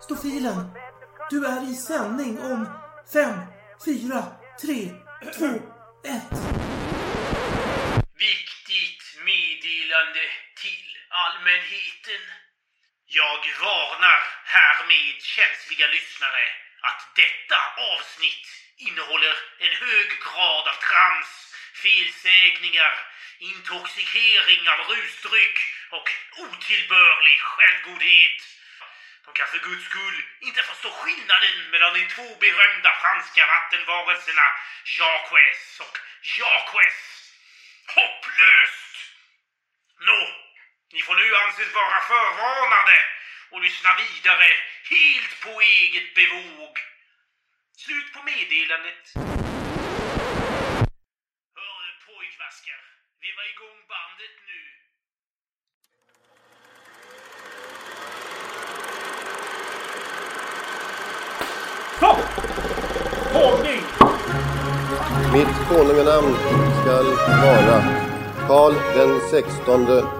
Stofilen, du är i sändning om fem, fyra, tre, två, ett. Viktigt meddelande till allmänheten. Jag varnar härmed känsliga lyssnare att detta avsnitt innehåller en hög grad av trams, felsägningar, intoxikering av rusdryck och otillbörlig självgodhet. De kan för guds skull inte förstå skillnaden mellan de två berömda franska vattenvarelserna Jacques och Jacques. Hopplöst! Nå, ni får nu anses vara förvarnade och lyssna vidare helt på eget bevåg. Slut på meddelandet. Hör du pojkvaskar, vi var igång bandet nu. Stopp! Tagning! Mitt konunganamn skall vara Karl den sextonde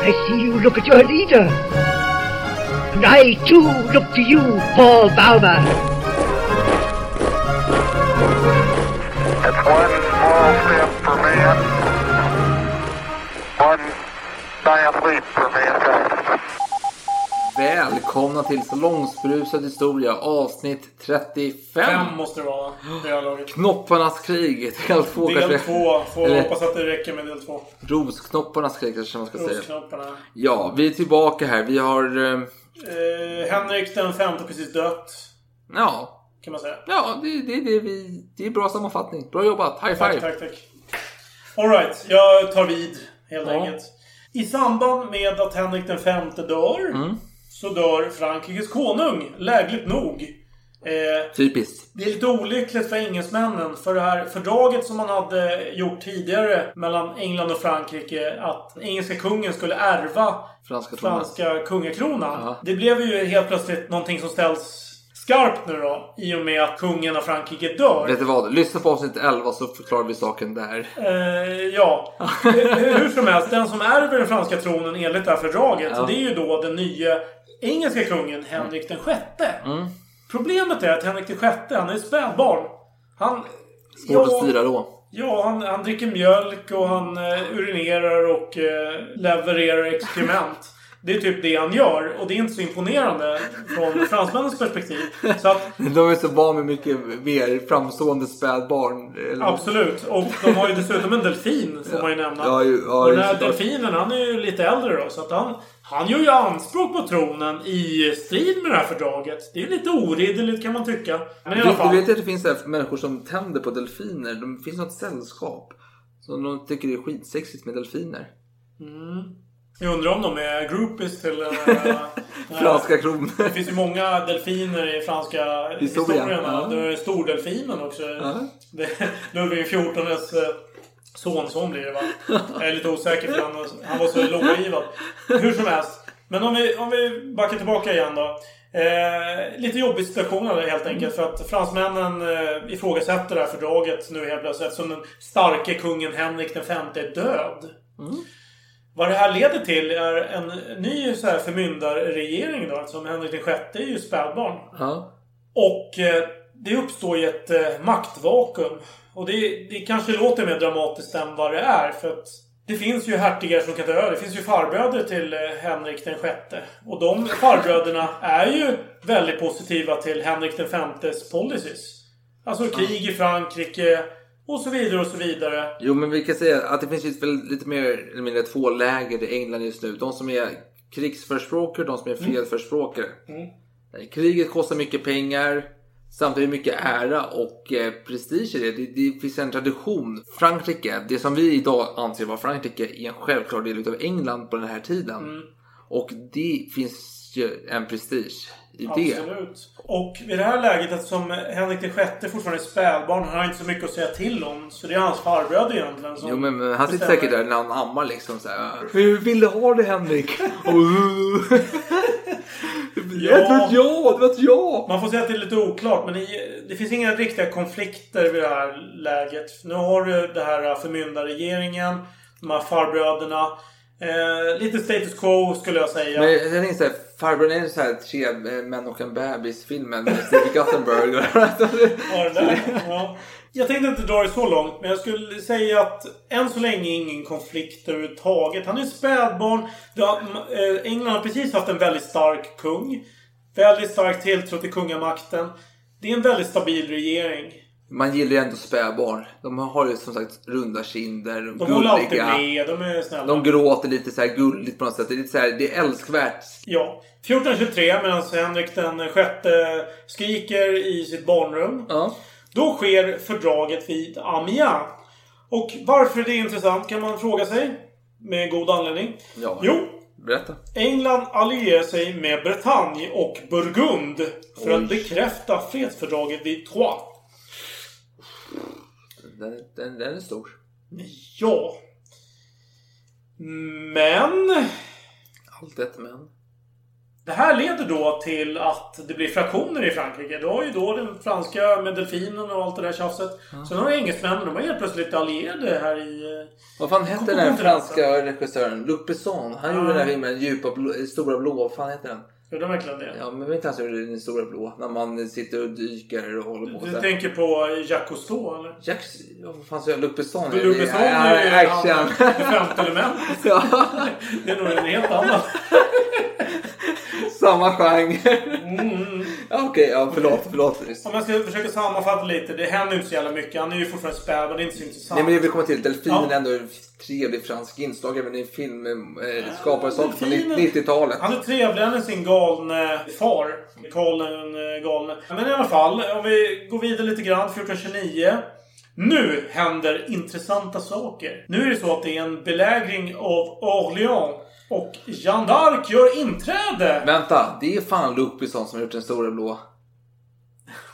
I see you look at your leader. And I too look to you, Paul Bauma. It's one small step for man. One giant leap for mankind. Välkomna till Salongsberusad historia avsnitt 35. Fem måste det vara. Det har laget. Knopparnas krig. Del två Del kanske. två. Får Eller- hoppas att det räcker med del två. Rosknopparnas krig kanske man ska säga. Ja, vi är tillbaka här. Vi har... eh, Eh, Henrik den femte precis dött. Ja, Kan man säga. ja det, det, det, vi, det är bra sammanfattning. Bra jobbat. High Tack, five. tack, tack. Alright, jag tar vid helt Ja. enkelt. I samband med att Henrik den femte dör Mm. Så dör Frankrikes konung, lägligt nog. Eh, Typiskt. det är lite olyckligt för engelsmännen för det här fördraget som man hade gjort tidigare mellan England och Frankrike att engelska kungen skulle ärva Franska franska kungakronan. Ja. Det blev ju helt plötsligt någonting som ställs skarpt nu då i och med att kungen av Frankrike dör. Vet du vad? Lyssna på avsnitt 11 så förklarar vi saken där. Eh, ja. Hur hur som helst, den som ärver den franska tronen enligt det här fördraget, Ja. det är ju då den nya engelska kungen Henrik den sjätte. Mm. Problemet är att Henrik den sjätte, han är ett spädbarn. Han... Svårt att styra då. Ja, han, han dricker mjölk och han eh, urinerar och eh, levererar exkrement. Det är typ det han gör. Och det är inte så imponerande från fransmännens perspektiv. Så att De är så van med mycket mer framstående spädbarn. Eller- Absolut. Och de har ju dessutom en delfin, får man ju nämna. Ja, ju- ja, och den här delfinen, han är ju lite äldre då. Så att han, han gör ju anspråk på tronen i strid med det här fördraget. Det är ju lite oridderligt kan man tycka. Men i Du, alla du fall. vet att det finns här människor som tänder på delfiner. Det finns något sällskap. Som de tycker det är skitsexigt med delfiner. Jag undrar om de är groupies till... eh, Franska kronor. Det finns ju många delfiner i franska Historia, historierna. ja. Det är stordelfinen också. Det, Ludvig XIVs eh, sonson blir det va? Jag är lite osäker för han, han var så långlivad. Hur som helst. Men om vi, om vi backar tillbaka igen då. Eh, lite jobbig situation helt enkelt. För att fransmännen eh, ifrågasätter det här fördraget nu helt plötsligt. Eftersom den starke kungen Henrik V är död. Vad det här leder till är en ny så här förmyndarregering då. Eftersom Henrik VI är ju spädbarn. Ja. Och eh, det uppstår ju ett eh, maktvakuum. Och det, det kanske låter mer dramatiskt än vad det är. För att det finns ju hertigar som kan ta över. Det finns ju farbröder till eh, Henrik den sjätte. Och de farbröderna är ju väldigt positiva till Henrik den femtes policies. Alltså krig i Frankrike och så vidare och så vidare. Jo, men vi kan säga att det finns väl lite mer eller mindre två läger i England just nu. De som är krigsförespråkare och de som är fredsförespråkare. Eh, Kriget kostar mycket pengar. Samtidigt mycket ära och eh, prestige i det. det. Det finns en tradition. Frankrike, det som vi idag anser vara Frankrike, är en självklar del av England på den här tiden. Och det finns ju en prestige i det. Absolut. Och vid det här läget, eftersom Henrik VI fortfarande är spädbarn, han har inte så mycket att säga till om. Så det är hans farbröder egentligen som Jo men, men han sitter bestämmer. säkert där när han ammar liksom såhär. Hur vill du ha det Henrik? Ja. Det var jag, det var jag! Man får säga att det är lite oklart, men det, det finns inga riktiga konflikter vid det här läget. Nu har du det här förmyndarregeringen, de här farbröderna. Eh, lite status quo skulle jag säga. Men jag såhär, farbrorn är så här tre eh, män och en bebis filmen med Steve Guttenberg. Ja. Ja. Jag tänkte inte dra det så långt, men jag skulle säga att än så länge ingen konflikt överhuvudtaget. Han är spädbarn. Eh, England har precis haft en väldigt stark kung. Väldigt stark tilltro till kungamakten. Det är en väldigt stabil regering. Man gillar ju ändå spädbarn. De har ju som sagt runda kinder, De håller alltid gulliga. med. De är snälla. De gråter lite så här gulligt på något sätt. Det är lite så här, det är älskvärt. Ja. 1423 medan Henrik den sjätte skriker i sitt barnrum. Ja. Då sker fördraget vid Amiens. Och varför det är intressant kan man fråga sig. Med god anledning. Ja. Jo, Berätta. England allierar sig med Bretagne och Burgund för att Oj. bekräfta fredsfördraget vid Troyes. Den, den, den är stor. Ja. Men... Allt ett men. Det här leder då till att det blir fraktioner i Frankrike. Du har ju då den franska med delfinen och allt det där tjafset. Sen har du engelsmännen. De är helt plötsligt allierade här i... eh, Vad fan hette den franska regissören? Luc Besson. Han gjorde den här filmen Djupa blå, Stora blå. Vad fan heter den? Är det verkligen det? Ja, men inte han som gjorde den Stora blå? När man sitter och dyker och håller på. Du här. tänker på Jacques Cousteau eller? Jack... Ja, vad fan sa jag? Luc Det är- ju Action. han- det femte elementet. ja, Det är nog en helt annan. samma genre. Mm. Ja, Okej, ja, förlåt, förlåt. Om jag ska försöka sammanfatta lite. Det händer inte så jävla mycket. Han är ju fortfarande späd och det är inte så intressant. Nej men jag vill komma till, delfinen Ja. är ändå ett trevligt fransk inslag även i film. Eh, skapar saker från delfinen- 90-talet. Han är trevligare än sin galne far. Karl den galne. Men i alla fall, om vi går vidare lite grann. 1429. Nu händer intressanta saker. Nu är det så att det är en belägring av Orléans. Och Jeanne d'Arc gör inträde! Vänta, det är fan Lupison som har gjort den stora blå.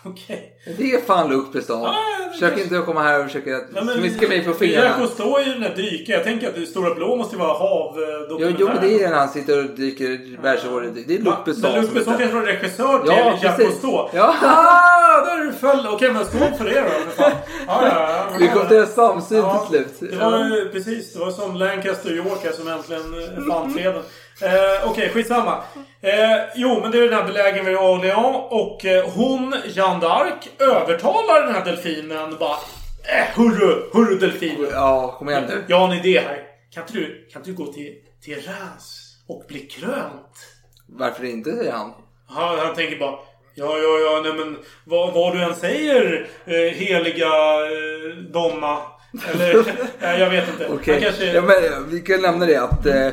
Okej. Det är fan Besson. Ja, det Försök kanske- inte att komma här och försöka men- smiska mig på fingrarna. Cousteau är ju den där dykaren. Jag tänker att stora blå måste ju vara hav... Jo, jo, det är när han sitter och dyker världsrekord. Det är Luc Besson. Men Besson heter- kanske var regissör till Ja, precis. Cousteau. Ja. Ah, där föll. Okej, men stå för det då. för. Ja, ja, ja. Vi kom till en samsyn Ja, till slut. Det var precis. Det var som Lancaster och York här som äntligen eh, fann freden. Eh, Okej, skitsamma. Eh, jo, men det är den här belägringen vid Orléans. Och eh, hon, Jeanne d'Arc, övertalar den här delfinen. Bara, eh, hurru, hurru delfin. Ja, kom igen nu. Jag har en idé här. Kan inte du, kan inte du gå till, till Reims och bli krönt? Varför inte, säger han. Han, han tänker bara Ja, ja, ja, nej men vad, vad du än säger eh, heliga eh, Domma. Eller, nej, jag vet inte. Okej, Han kanske... ja, vi kan nämna det att eh,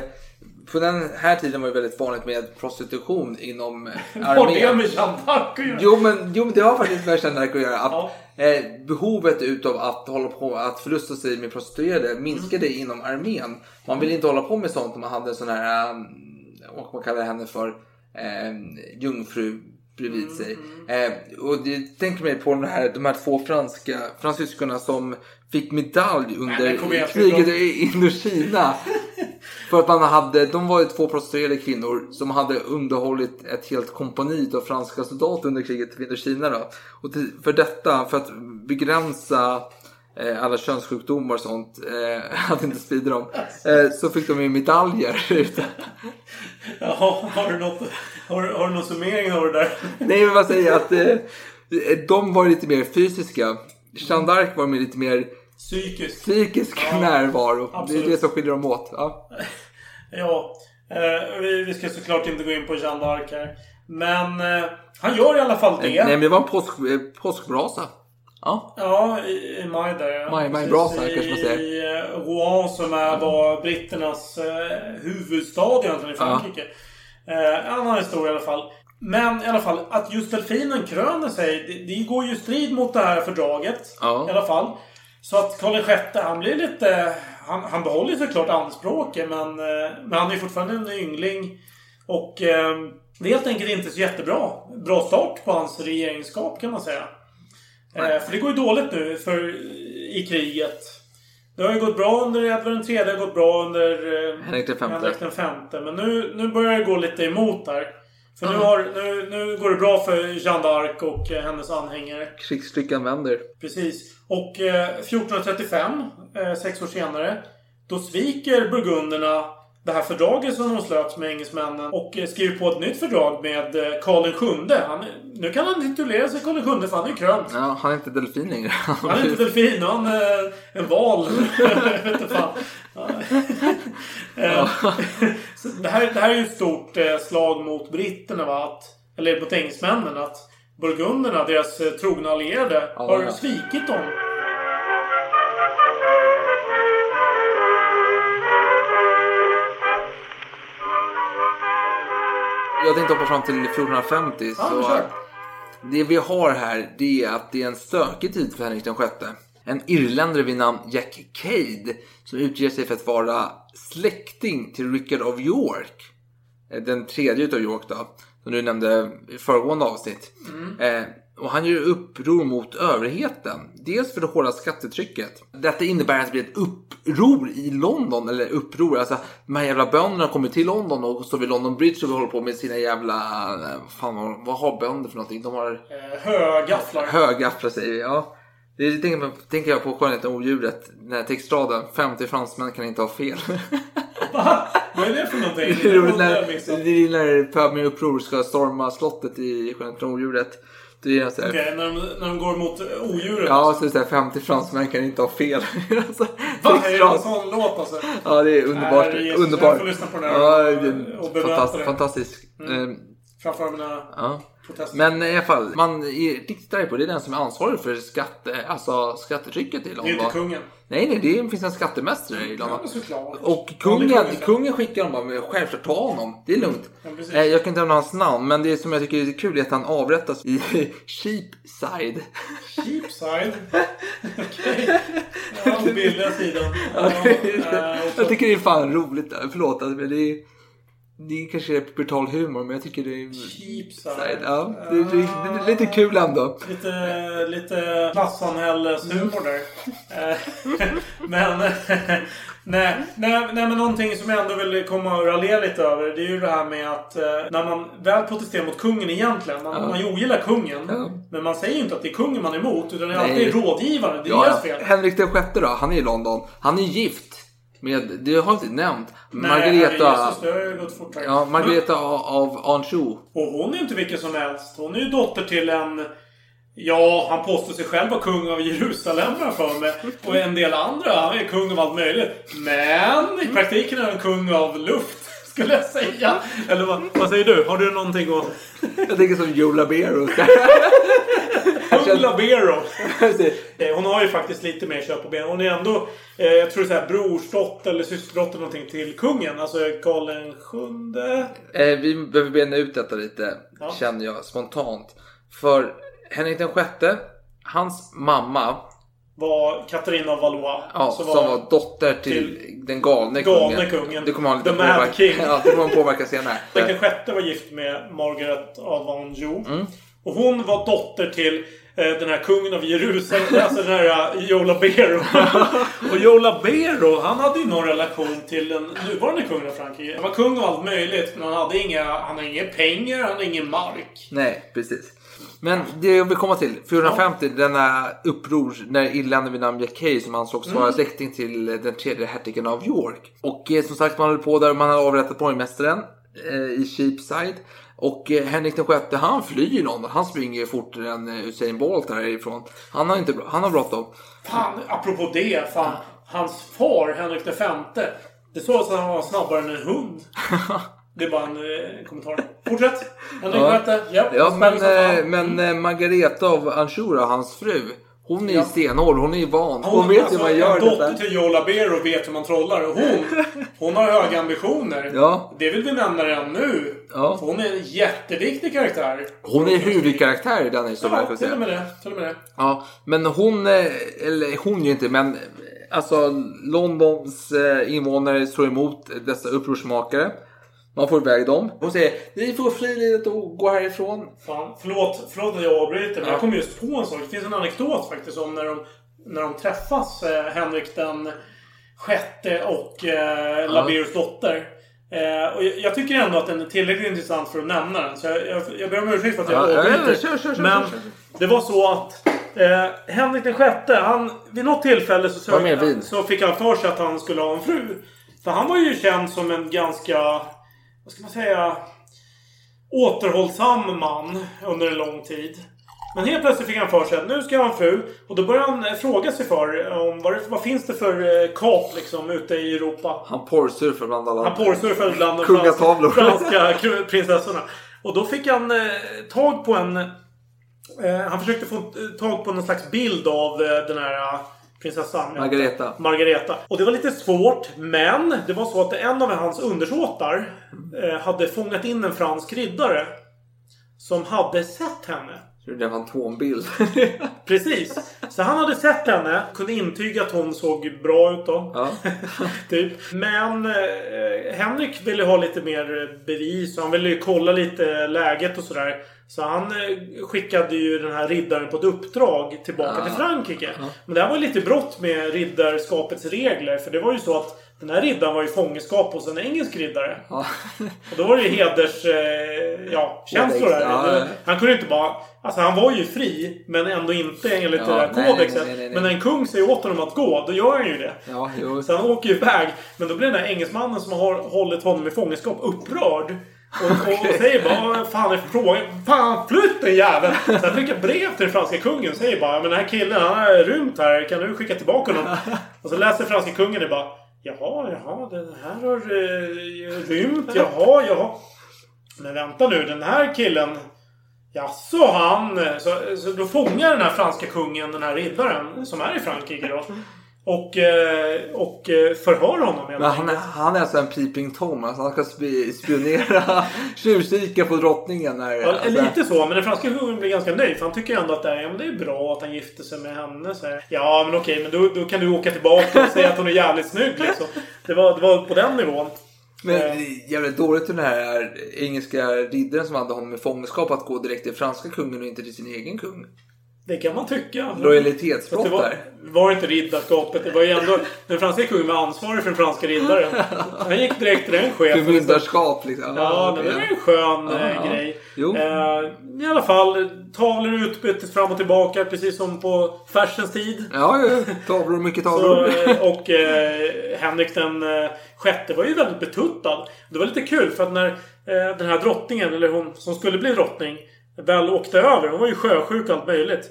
på den här tiden var det väldigt vanligt med prostitution inom eh, armén. med Jeanne d'Arc att göra? Jo men, jo men det har faktiskt med Jeanne d'Arc att göra. Att, Ja. eh, behovet utav att hålla på att förlusta sig med prostituerade minskade Mm. inom armén. Man ville inte hålla på med sånt om man hade en sån här, um, vad man kallar henne för, eh, jungfru bredvid Mm, sig. Eh, och det tänker mig på den här, de här två franska fransyskorna som fick medalj under men kom igen, kriget i Indokina. För att man hade, de var ju två prostituerade kvinnor som hade underhållit ett helt kompani av franska soldater under kriget i Indokina. Då. Och till, för detta, för att begränsa eh, alla könssjukdomar och sånt, eh, att inte sprida dem, eh, så fick de ju medaljer. Ja, har du något... Har, har du någon summering av det där? Nej, men vad säger jag att eh, de var lite mer fysiska. Jeanne d'Arc var lite mer Psykiskt. psykisk Ja, närvaro. Det är absolut. det som skiljer dem åt. Ja. Ja. Eh, vi, vi ska såklart inte gå in på Jeanne d'Arc här. Men eh, han gör i alla fall det. Nej, men det var en påsk, eh, påskbrasa. Ja. Ja, i, i maj där ja. Maj- maj brasa, i, kanske man säger. I eh, Rouen som är, var britternas eh, huvudstad egentligen i Frankrike. Eh, en annan historia i alla fall. Men i alla fall, att just delfinen kröner sig. Det, det går ju strid mot det här fördraget. Ja. I alla fall. Så att Karl VI, han blir lite... Han, han behåller såklart anspråket men, eh, men han är fortfarande en yngling. Och eh, det är helt enkelt inte så jättebra. Bra start på hans regeringsskap kan man säga. Eh, för det går ju dåligt nu för, i kriget. Det har ju gått bra under Edvard III, det har gått bra under eh, Henrik femte. Men nu, nu börjar det gå lite emot där. För nu, har, nu, nu går det bra för Jeanne d'Arc och eh, hennes anhängare. Krigslyckan vänder. Precis. Och eh, 1435, eh, sex år senare, då sviker burgunderna det här fördraget som de slöt med engelsmännen och eh, skriver på ett nytt fördrag med eh, Karl VII. Han, nu kan han titulera sig Karl VII för han är ju krönt. Ja, han är inte delfin längre. Han är inte delfin, han är en val. Jag vet inte fan. Eh, det, här, det här är ju ett stort eh, slag mot britterna, va? Att, eller mot engelsmännen. Att burgunderna, deras eh, trogna allierade, har svikit dem. Jag tänkte hoppa fram till 1450. Ja, så kör. det vi har här det är att det är en stökig tid för Henrik den sjätte. En irländare vid namn Jack Cade som utger sig för att vara släkting till Richard of York. Eh, Den tredje utav York då. Som du nämnde i föregående avsnitt. Eh, och han gör uppror mot överheten. Dels för det hårda skattetrycket. Detta innebär att det blir ett uppror i London. Eller uppror, alltså de här jävla bönderna kommer till London och står vid London Bridge och håller på med sina jävla... eh, Fan vad, har bönder för någonting? De har Eh, högafflar. högafflar säger vi, ja. Det tänker, tänker jag på Skönheten och odjuret. Den här textraden. 50 fransmän kan inte ha fel. Va? Vad är det för någonting? Det är roligt när, när pöbeln i uppror ska storma slottet i Skönheten och odjuret. Det är så här, när, de, när de går mot odjuret. Ja, så är det så här, 50 fransmän kan inte ha fel. alltså, Va? Är det en sån låt alltså? Ja, det är underbart. Nej, Jesus, underbart. jag får lyssna på den här ja, och- det är och bemöta fantastisk. det. fantastisk. Mm. Eh, Framför mina ja. Men i alla fall, man arg på det. Är den som är ansvarig för skatte, alltså skattetrycket i det är London. inte kungen. Nej, nej, det finns en skattemästare i London. Ja. Och Ja, kungen, vi säga. kungen skickar med självklart ta honom. Det är lugnt. Ja. Eh, jag kan inte nämna hans namn, men det som jag tycker är kul är att han avrättas i Sheepside. Cheapside. Okej. Ja, den billiga sidan. Ja, eh, jag tycker det är fan roligt. Förlåt, alltså, men det är, det är kanske brutal humor, men jag tycker det är... Cheapside. Ja, det är, det är lite kul ändå. Lite, lite klassamhälleshumor där. Eh, men, nej, nej, nej, men någonting som jag ändå vill komma och raljera lite över. Det är ju det här med att eh, när man väl protesterar mot kungen egentligen. Man, Ja. man ogillar kungen. Ja. Men man säger ju inte att det är kungen man är emot. Utan det är Nej. alltid rådgivaren. Det är Ja, deras fel. Henrik den sjätte då, han är i London. Han är gift med, det har inte nämnt, Nej, Margareta... det ju. Ja, Margareta av Anjou. Och hon är inte vilken som helst. Hon är ju dotter till en... Ja, han påstår sig själv vara kung av Jerusalem för mig. Och en del andra. Han är kung av allt möjligt. Men i praktiken är han kung av luft. Skulle jag säga. Eller vad, vad säger du? Har du någonting att... Jag tänker som Joe Labero. Kung Labero. Eh, Hon har ju faktiskt lite mer kött på benen. Hon är ändå, eh, jag tror det är brorsdotter eller systerdotter någonting till kungen. Alltså Karl den sjunde. Eh, vi behöver bena ut detta lite, Ja. känner jag spontant. För Henrik den sjätte, hans mamma, Var Katarina Valois. ja, som som var dotter till, till den galne, galne kungen. kungen. Det kommer han lite påverka, King. ja, det kommer han påverka senare. Den sjätte var gift med Margaret av Anjou. Mm. Och hon var dotter till den här kungen av Jerusalem, alltså den här uh, Joe Labero. och Joe Labero, han hade ju någon relation till den nuvarande kungen av Frankrike. Han var kung av allt möjligt, men han hade inga, han hade inga pengar, han hade ingen mark. Nej, precis. Men det jag vill komma till, 450, denna uppror när irländaren vid namn Jack Hay som ansågs Mm. vara släkting till den tredje hertigen av York. Och eh, som sagt, man höll på där, man hade avrättat borgmästaren eh, i Sheepside. Och eh, Henrik den sjätte, han flyr London. Han springer fortare än eh, Usain Bolt härifrån. Han har inte han har bråttom. Fan, apropå det. Fan, hans far, Henrik V. Det såg ut som att han var snabbare än en hund. Det är bara en eh, kommentar. Fortsätt! Henrik Ja. V. Japp, Ja, men, men Margareta av Anjou, hans fru, Hon är ju stenhård, hon är ju van. Hon, Hon, vet alltså, hur man gör en det dotter till Joe Labero vet hur man trollar. Och hon, hon har höga ambitioner. Ja. Det vill vi nämna redan nu. Ja. För hon är en jätteviktig karaktär. Hon är huvudkaraktär i den historien. Ja, till och med det. Till och med det. Ja, men hon, eh, eller hon ju inte, men eh, alltså Londons eh, invånare står emot dessa upprorsmakare. Man får iväg dem. Hon säger ni får frivilligt och gå härifrån. Fan, förlåt, förlåt att jag avbryter, men Ja. jag kom just på en sak. Det finns en anekdot faktiskt om när de, när de träffas, eh, Henrik den sjätte och eh, Laberos dotter. Eh, och jag, jag tycker ändå att den är tillräckligt intressant för att nämna den. Så jag, jag, jag ber om ursäkt för att jag Ja, ja, avbryter. ja, kör, kör, kör, men kör, kör. det var så att eh, Henrik den sjätte, han, vid något tillfälle så, sökte, så fick han för sig att han skulle ha en fru. För han var ju känd som en ganska, vad ska man säga, återhållsam man under en lång tid. Men helt plötsligt fick han för sig att nu ska jag ha en fru. Och då började han eh, fråga sig för eh, om vad, vad finns det för eh, kap liksom ute i Europa. Han porrsurfar bland alla. Han bland de Kungatavlor. franska, franska prinsessorna. Och då fick han eh, tag på en... Eh, han försökte få tag på någon slags bild av eh, den här prinsessan. Margareta. Margareta. Och det var lite svårt, men det var så att en av hans undersåtar eh, hade fångat in en fransk riddare. Som hade sett henne. Så det är en fantombild. Precis. Så han hade sett henne, kunde intyga att hon såg bra ut då. ja. typ. Men eh, Henrik ville ha lite mer bevis han ville ju kolla lite läget och sådär. Så han eh, skickade ju den här riddaren på ett uppdrag tillbaka Ja. till Frankrike. Men det här var lite brott med riddarskapets regler. För det var ju så att den här riddaren var i fångenskap hos en engelsk riddare. Ja. Och då var det ju heders... Eh, ja, känslor där. Ja, ja. Han kunde inte bara... Alltså han var ju fri, men ändå inte enligt Ja, det där nej, kodexet. nej, nej, nej. Men när en kung säger åt honom att gå, då gör han ju det. ja, jo. Så han åker ju iväg. Men då blir den där engelsmannen som har hållit honom i fångenskap upprörd. Och, och, säger bara "Vad fan är frågan? Fan flytt den jäveln! Så han skickar brev till den franska kungen och säger bara Men den här killen han har rymt här. Kan du skicka tillbaka honom? Och så läser franska kungen det bara Jaha, jaha, den här har eh, rymt. Jaha, jaha. Men vänta nu, den här killen Jaså han? Så, så då fångar den här franska kungen den här riddaren som är i Frankrike då. Och, eh, och eh, förhör honom Men han, är- han är alltså en peeping tom. Alltså han ska spi- spionera, tjuvkika på drottningen. Här. Ja, Alltså, lite så, men den franska kungen blir ganska nöjd. För han tycker ändå att det är, ja, det är bra att han gifter sig med henne. Så här. Ja, men okej, men då, då kan du åka tillbaka och säga att hon är jävligt snygg. Liksom. Det, var, det var på den nivån. Men Eh. jävligt dåligt för den här engelska riddaren som hade honom i fångenskap att gå direkt till franska kungen och inte till sin egen kung. Det kan man tycka. Lojalitetsbrott det var, där. var inte riddarskapet. Det var ju ändå... Den franska kungen var ansvarig för den franska riddaren. Han gick direkt till den chefen. Förmyndarskap liksom. Ja, men det var en skön Ja, eh, ja. grej. Jo. Eh, I alla fall, tavlor utbyttes fram och tillbaka precis som på färsens tid. Ja, ja. Tavlor, mycket Så, tavlor. eh, och eh, Henrik den eh, sjätte var ju väldigt betuttad. Det var lite kul för att när eh, den här drottningen, eller hon som skulle bli drottning, väl åkte över. Hon var ju sjösjuk och allt möjligt.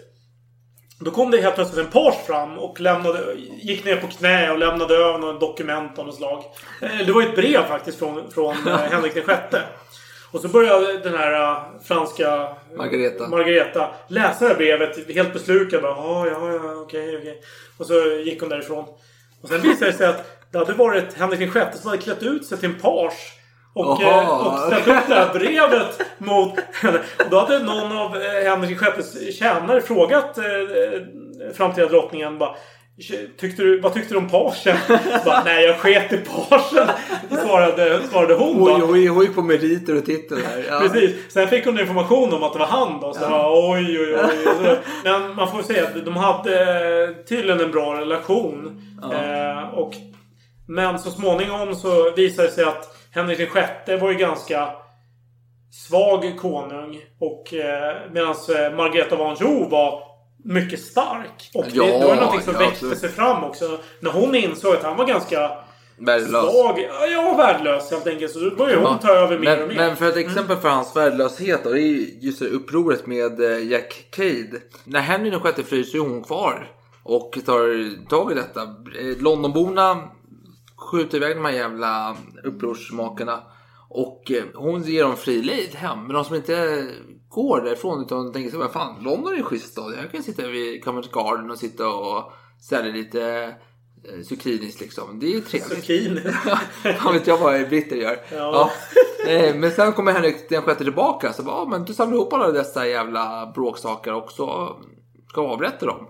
Då kom det helt plötsligt en page fram och lämnade, gick ner på knä och lämnade över något dokument av något slag. Eh, Det var ju ett brev faktiskt från, från eh, Henrik den sjätte. Och så började den här eh, franska Margareta. Margareta läsa det här brevet helt beslukad. Ja, ja, ja, okej, okej. Och så gick hon därifrån. Och sen visade det sig att det hade varit Henrik den sjätte som hade klätt ut sig till en page. Och, eh, och ställt upp det här brevet mot henne. Och då hade någon av eh, Henrik sjättes tjänare frågat eh, framtida drottningen bara Tyckte du, vad tyckte du om pagen? Bara, Nej, jag sket i pagen. Svarade, svarade hon då. Hon, hon gick på meriter och titel här. Ja. Precis. Sen fick hon information om att det var han då. Så ja. oj, oj, oj. Så, men man får säga att de hade tydligen en bra relation. Eh, och, men så småningom så visade det sig att Henrik den sjätte var ju ganska svag konung. Och eh, medan eh, Margareta av Anjou var mycket stark. Och Ja, det, det var någonting som ja, växte absolut. sig fram också. När hon insåg att han var ganska Värdelös. svag. Ja, värdelös helt enkelt. Så då började hon Ja. ta över mer men, och mer. men för ett exempel för hans värdelöshet då, det är ju just upproret med eh, Jack Cade. När Henry den sjätte flyr så är hon kvar och tar tag i detta. Eh, Londonborna skjuter iväg de här jävla upprorsmakarna. Och eh, hon ger dem fri lejd hem. Men de som inte går därifrån utan tänker så vad fan, London är en schysst stad. Jag kan sitta vid Covent Garden och sitta och sälja lite eh, zucchinis liksom. Det är ju trevligt. Zucchini. Han vet jag vad britter gör. Ja. Eh, Men sen kommer Henrik den sjätte tillbaka. Så bara, ja, men du samlar ihop alla dessa jävla bråksaker och så ska avrätta dem.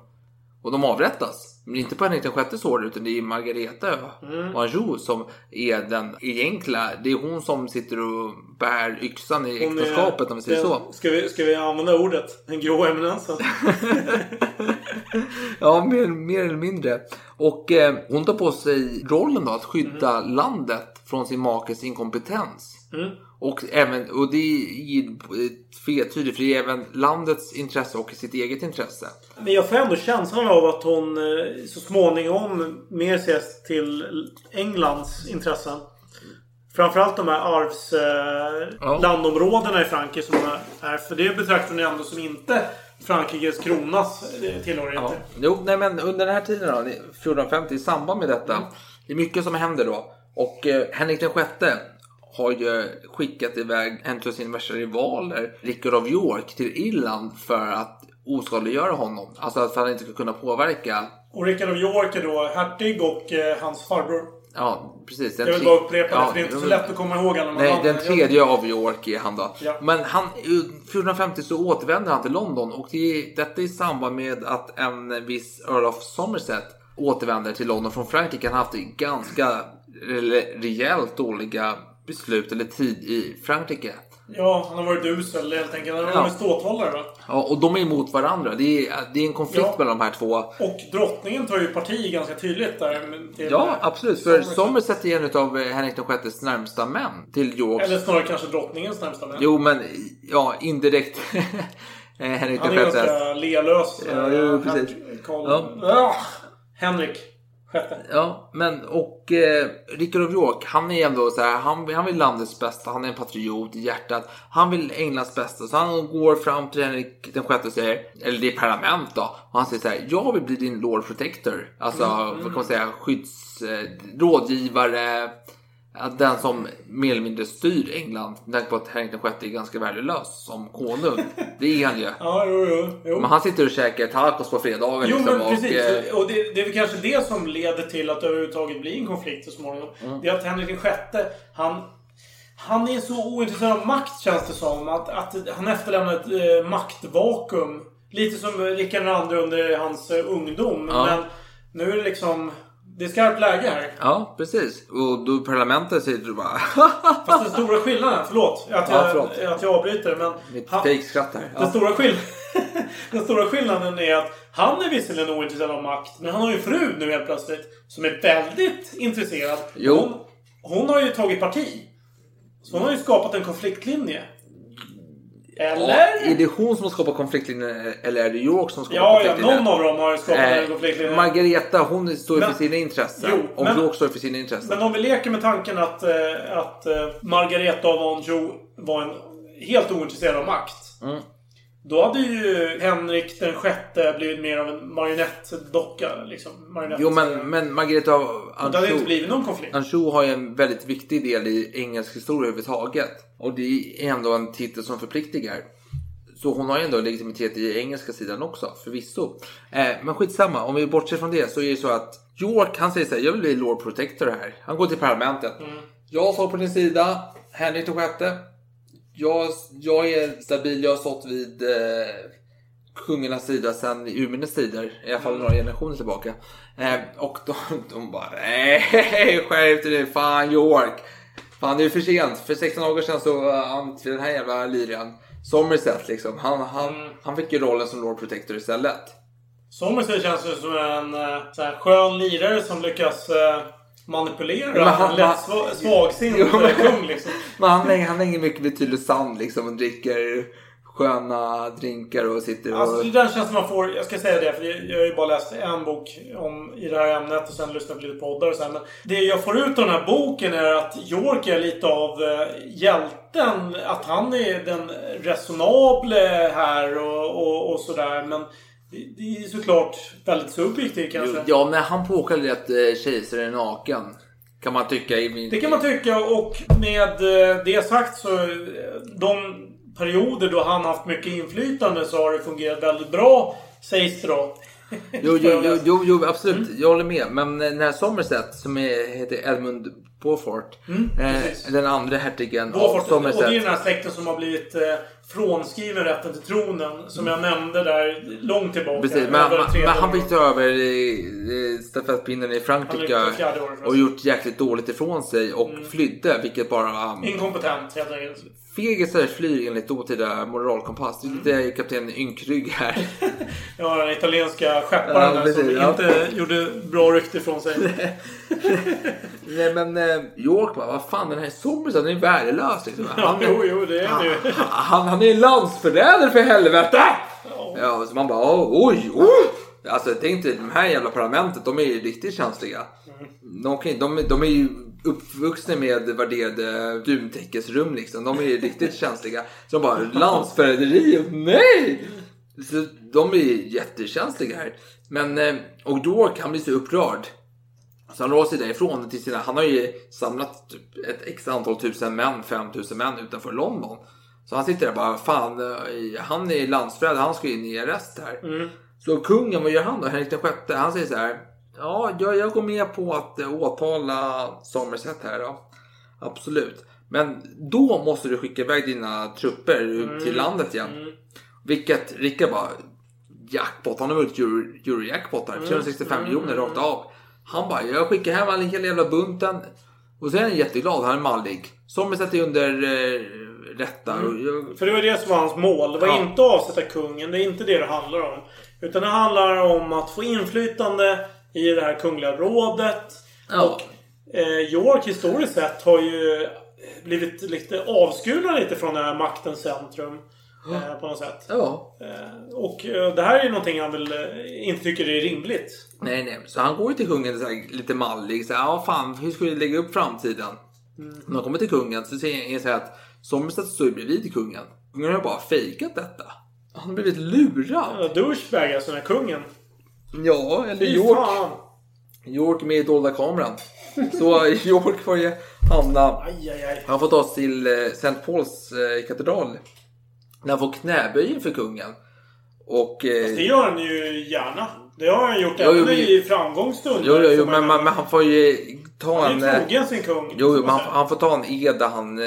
Och de avrättas. Men inte på Henrik den sjättes order utan det är Margareta Mm. Anjou som är den egentliga. Det är hon som sitter och bär yxan i Hon är- äktenskapet om vi säger den- så. Ska vi, ska vi använda ordet? Den grå eminensen. Ja, mer, mer eller mindre. Och eh, hon tar på sig rollen då att skydda Mm. landet från sin makes inkompetens. Mm. Och, även, och det är tvetydigt för det är även landets intresse och sitt eget intresse. Men jag får ändå känslan av att hon eh, så småningom mer ses till Englands intressen. Framförallt de här arvs... Eh, Ja. i Frankrike som är. För det betraktar hon ändå som inte Frankrikes kronas eh, tillhörigheter. Ja. Jo, nej men under den här tiden då, 1450, i samband med detta. Det är mycket som händer då. Och eh, Henrik den sjätte har ju skickat iväg en av sina värsta rivaler, Rickard av York, till Irland för att oskadliggöra honom. Alltså att han inte ska kunna påverka. Och Rickard of York är då hertig och eh, hans farbror. Ja, precis. Den Jag vill bara upprepa det Ja, för det är inte så lätt att komma ihåg alla Nej, den tredje av York är han då. Ja. Men han, 1450 så återvänder han till London och det är, detta i samband med att en viss Earl of Somerset återvänder till London från Frankrike. Han har haft ganska re- rejält dåliga beslut eller tid i Frankrike. Ja, han har varit usel helt enkelt. Han har Ja. varit ståthållare va? Ja, och de är emot varandra. Det är, det är en konflikt Ja. mellan de här två. Och drottningen tar ju parti ganska tydligt där. Ja, eh, absolut. För Somerset. Är en av Henrik VIs närmsta män till Yorks. Eller snarare kanske drottningens närmsta män. Jo, men ja, indirekt. Eh, Henrik Han är VI. ganska lelös. Ja, eh, jo, precis. Her- Karl- Ja. Ah, Henrik. Sjätte. Ja, men och eh, Rickard of York, han är ändå så här, han, han vill landets bästa, han är en patriot i hjärtat. Han vill Englands bästa, så han går fram till Henrik den sjätte och säger, eller det är parlament då, och han säger så här, jag vill bli din Lord Protector. Alltså, vad kan man säga, skydds, eh, rådgivare, att den som mer eller mindre styr England. Med tanke på att Henrik sjätte är ganska värdelös som konung. Det är han ju. Ja, jo, jo. jo. Men han sitter och käkar tacos på fredagen Jo, liksom, men och, precis. eh, Och det, det är väl kanske det som leder till att det överhuvudtaget blir en konflikt så småningom. Mm. Det är att Henrik sjätte, han... Han är så ointresserad av makt känns det som. Att, att han efterlämnar ett eh, maktvakuum. Lite som Rickard II under hans eh, ungdom. Ja. Men nu är det liksom... Det är skarpt läge här. Ja, precis. Och då parlamentet säger du bara Fast den stora skillnaden, förlåt att Ja, jag, förlåt. Att jag avbryter. Men Mitt han- fejkskratt här. Den, Ja. stora skill- den stora skillnaden är att han är visserligen ointresserad av makt, men han har ju en fru nu helt plötsligt som är väldigt intresserad. Jo. Hon, hon har ju tagit parti. Så hon har ju skapat en konfliktlinje. Eller? Är det hon som har skapat konfliktlinjen eller är det York som skapar Ja, ja, konfliktlinjen? någon av dem har skapat Eh, konfliktlinje. Margareta hon står ju för sina intressen. Jo, och men- York står för sina intressen. Men om vi leker med tanken att, eh, att eh, Margareta av Anjou var en helt ointresserad av makt. Mm. Då hade ju Henrik den sjätte blivit mer av en marionettdocka. Liksom. Marionett. Jo, men, men Margareta av Och det hade inte Anjou, blivit någon konflikt. Anjou har ju en väldigt viktig del i engelsk historia överhuvudtaget. Och det är ändå en titel som förpliktigar. Så hon har ju ändå legitimitet i engelska sidan också, förvisso. Eh, men skitsamma, om vi bortser från det så är det så att York, han säger så här, jag vill bli Lord Protector här. Han går till parlamentet. Jag står på din sida, Henrik den sjätte. Jag, jag är stabil, jag har stått vid eh, kungarnas sida sedan urminnes tider. I alla fall några generationer tillbaka. Eh, och de, de bara, nej, skärp dig nu, fan York. Fan det är för sent. För 16 dagar sedan så uh, han till den här jävla lyrian. Somerset liksom. Han, han, han fick ju rollen som Lord Protector istället. Somerset känns ju som en eh, så här, skön lirare som lyckas eh, manipulera Men han- lätt han- svagsint Jo, men- eh, kung. Liksom. Men han, han hänger mycket vid Tylösand liksom och dricker sköna drinkar och sitter och... Alltså, det är den känslan man får. Jag ska säga det, för jag jag har ju bara läst en bok om, i det här ämnet och sen lyssnat på lite poddar och sen. Men det jag får ut av den här boken är att York är lite av eh, hjälten. Att han är den resonable här och, och, och sådär. Men det, det är såklart väldigt subjektivt kanske. Ja, när han påkallade att eh, kejsaren är naken. Kan man tycka. I min... Det kan man tycka och med eh, det sagt så eh, de perioder då han haft mycket inflytande så har det fungerat väldigt bra sägs det då. Jo, jo, jo, jo, absolut. Jag håller med. Men den här Somerset som är, heter Edmund Beaufort. precis. eh, den andra hertigen av Beaufort, och det är Somerset. den här släkten som har blivit eh, frånskriven rätten till tronen. Som jag nämnde där långt tillbaka. Precis, men, Över men, han år. fick ta över eh, stafettpinnen i Frankrike Han året, och gjort jäkligt dåligt ifrån sig och flydde, vilket bara... Inkompetent helt enkelt. Fegisar flyr enligt dåtida moralkompass. Det är lite kapten Ynkrygg här. Ja, den italienska skepparen Ja, som ja. inte gjorde bra rykte ifrån sig. Nej men eh, York bara, vad fan den här den är värdelös liksom. Ja, Han, jo, jo, det är han ju. han, han är en landsförrädare för helvete! Ja, så man bara oj, oj. Alltså tänk dig, de här jävla parlamentet, de är ju riktigt känsliga. De, kan, de, de är ju uppvuxna med värderade duntäckesrum liksom. De är ju riktigt känsliga. Så de bara, landsförräderi, nej! Så de är ju jättekänsliga här. Men, eh, och York han blir så upprörd. Så han drar sig därifrån till sina, han har ju samlat typ ett x antal tusen män, 5000 män utanför London. Så han sitter där bara, fan, eh, han är landsförrädare, han ska in i arrest här. Så kungen, vad gör han då? Henrik den sjätte, han säger så här. Ja, jag, jag går med på att eh, åtala Somerset här då. Absolut. Men då måste du skicka iväg dina trupper ut till landet igen. Vilket Rickard bara, jackpot, han har vunnit Euro- Eurojackpot här, 365 miljoner rakt av. Han bara, jag skickar hem all hela jävla bunten. Och sen är han jätteglad, han är mallig. Somerset är under eh, rätta. Jag, För det var det som var hans mål. Det var Ja. inte att avsätta kungen. Det är inte det det handlar om. Utan det handlar om att få inflytande i det här kungliga rådet. Ja. Och eh, York historiskt sett har ju blivit lite avskurna lite från det här maktens centrum. Eh, på något sätt. ja. Eh, och eh, det här är ju någonting han väl eh, inte tycker är rimligt. Nej, nej. Så han går ju till kungen så här, lite mallig. Så här, ja, fan, hur ska vi lägga upp framtiden? När han kommer till kungen så säger han så här att Somerset står bredvid kungen. Kungen har bara fejkat detta. Han har blivit lurad. Ja, douchebag alltså, den här kungen. Ja, eller Fy York. fan. York med i dolda kameran. Så York får ju hamna... Aj, aj, aj. Han får ta sig till eh, St. Pauls eh, katedral. När han får knäböj inför kungen. Och... Det Eh, gör han ju gärna. Det har han gjort Jo, jo, även i framgångsstunder. jo, jo, jo, men, men, men han får ju ta Han en... är eh, ju trogen sin kung. Jo, men man han, han får ta en ed där han...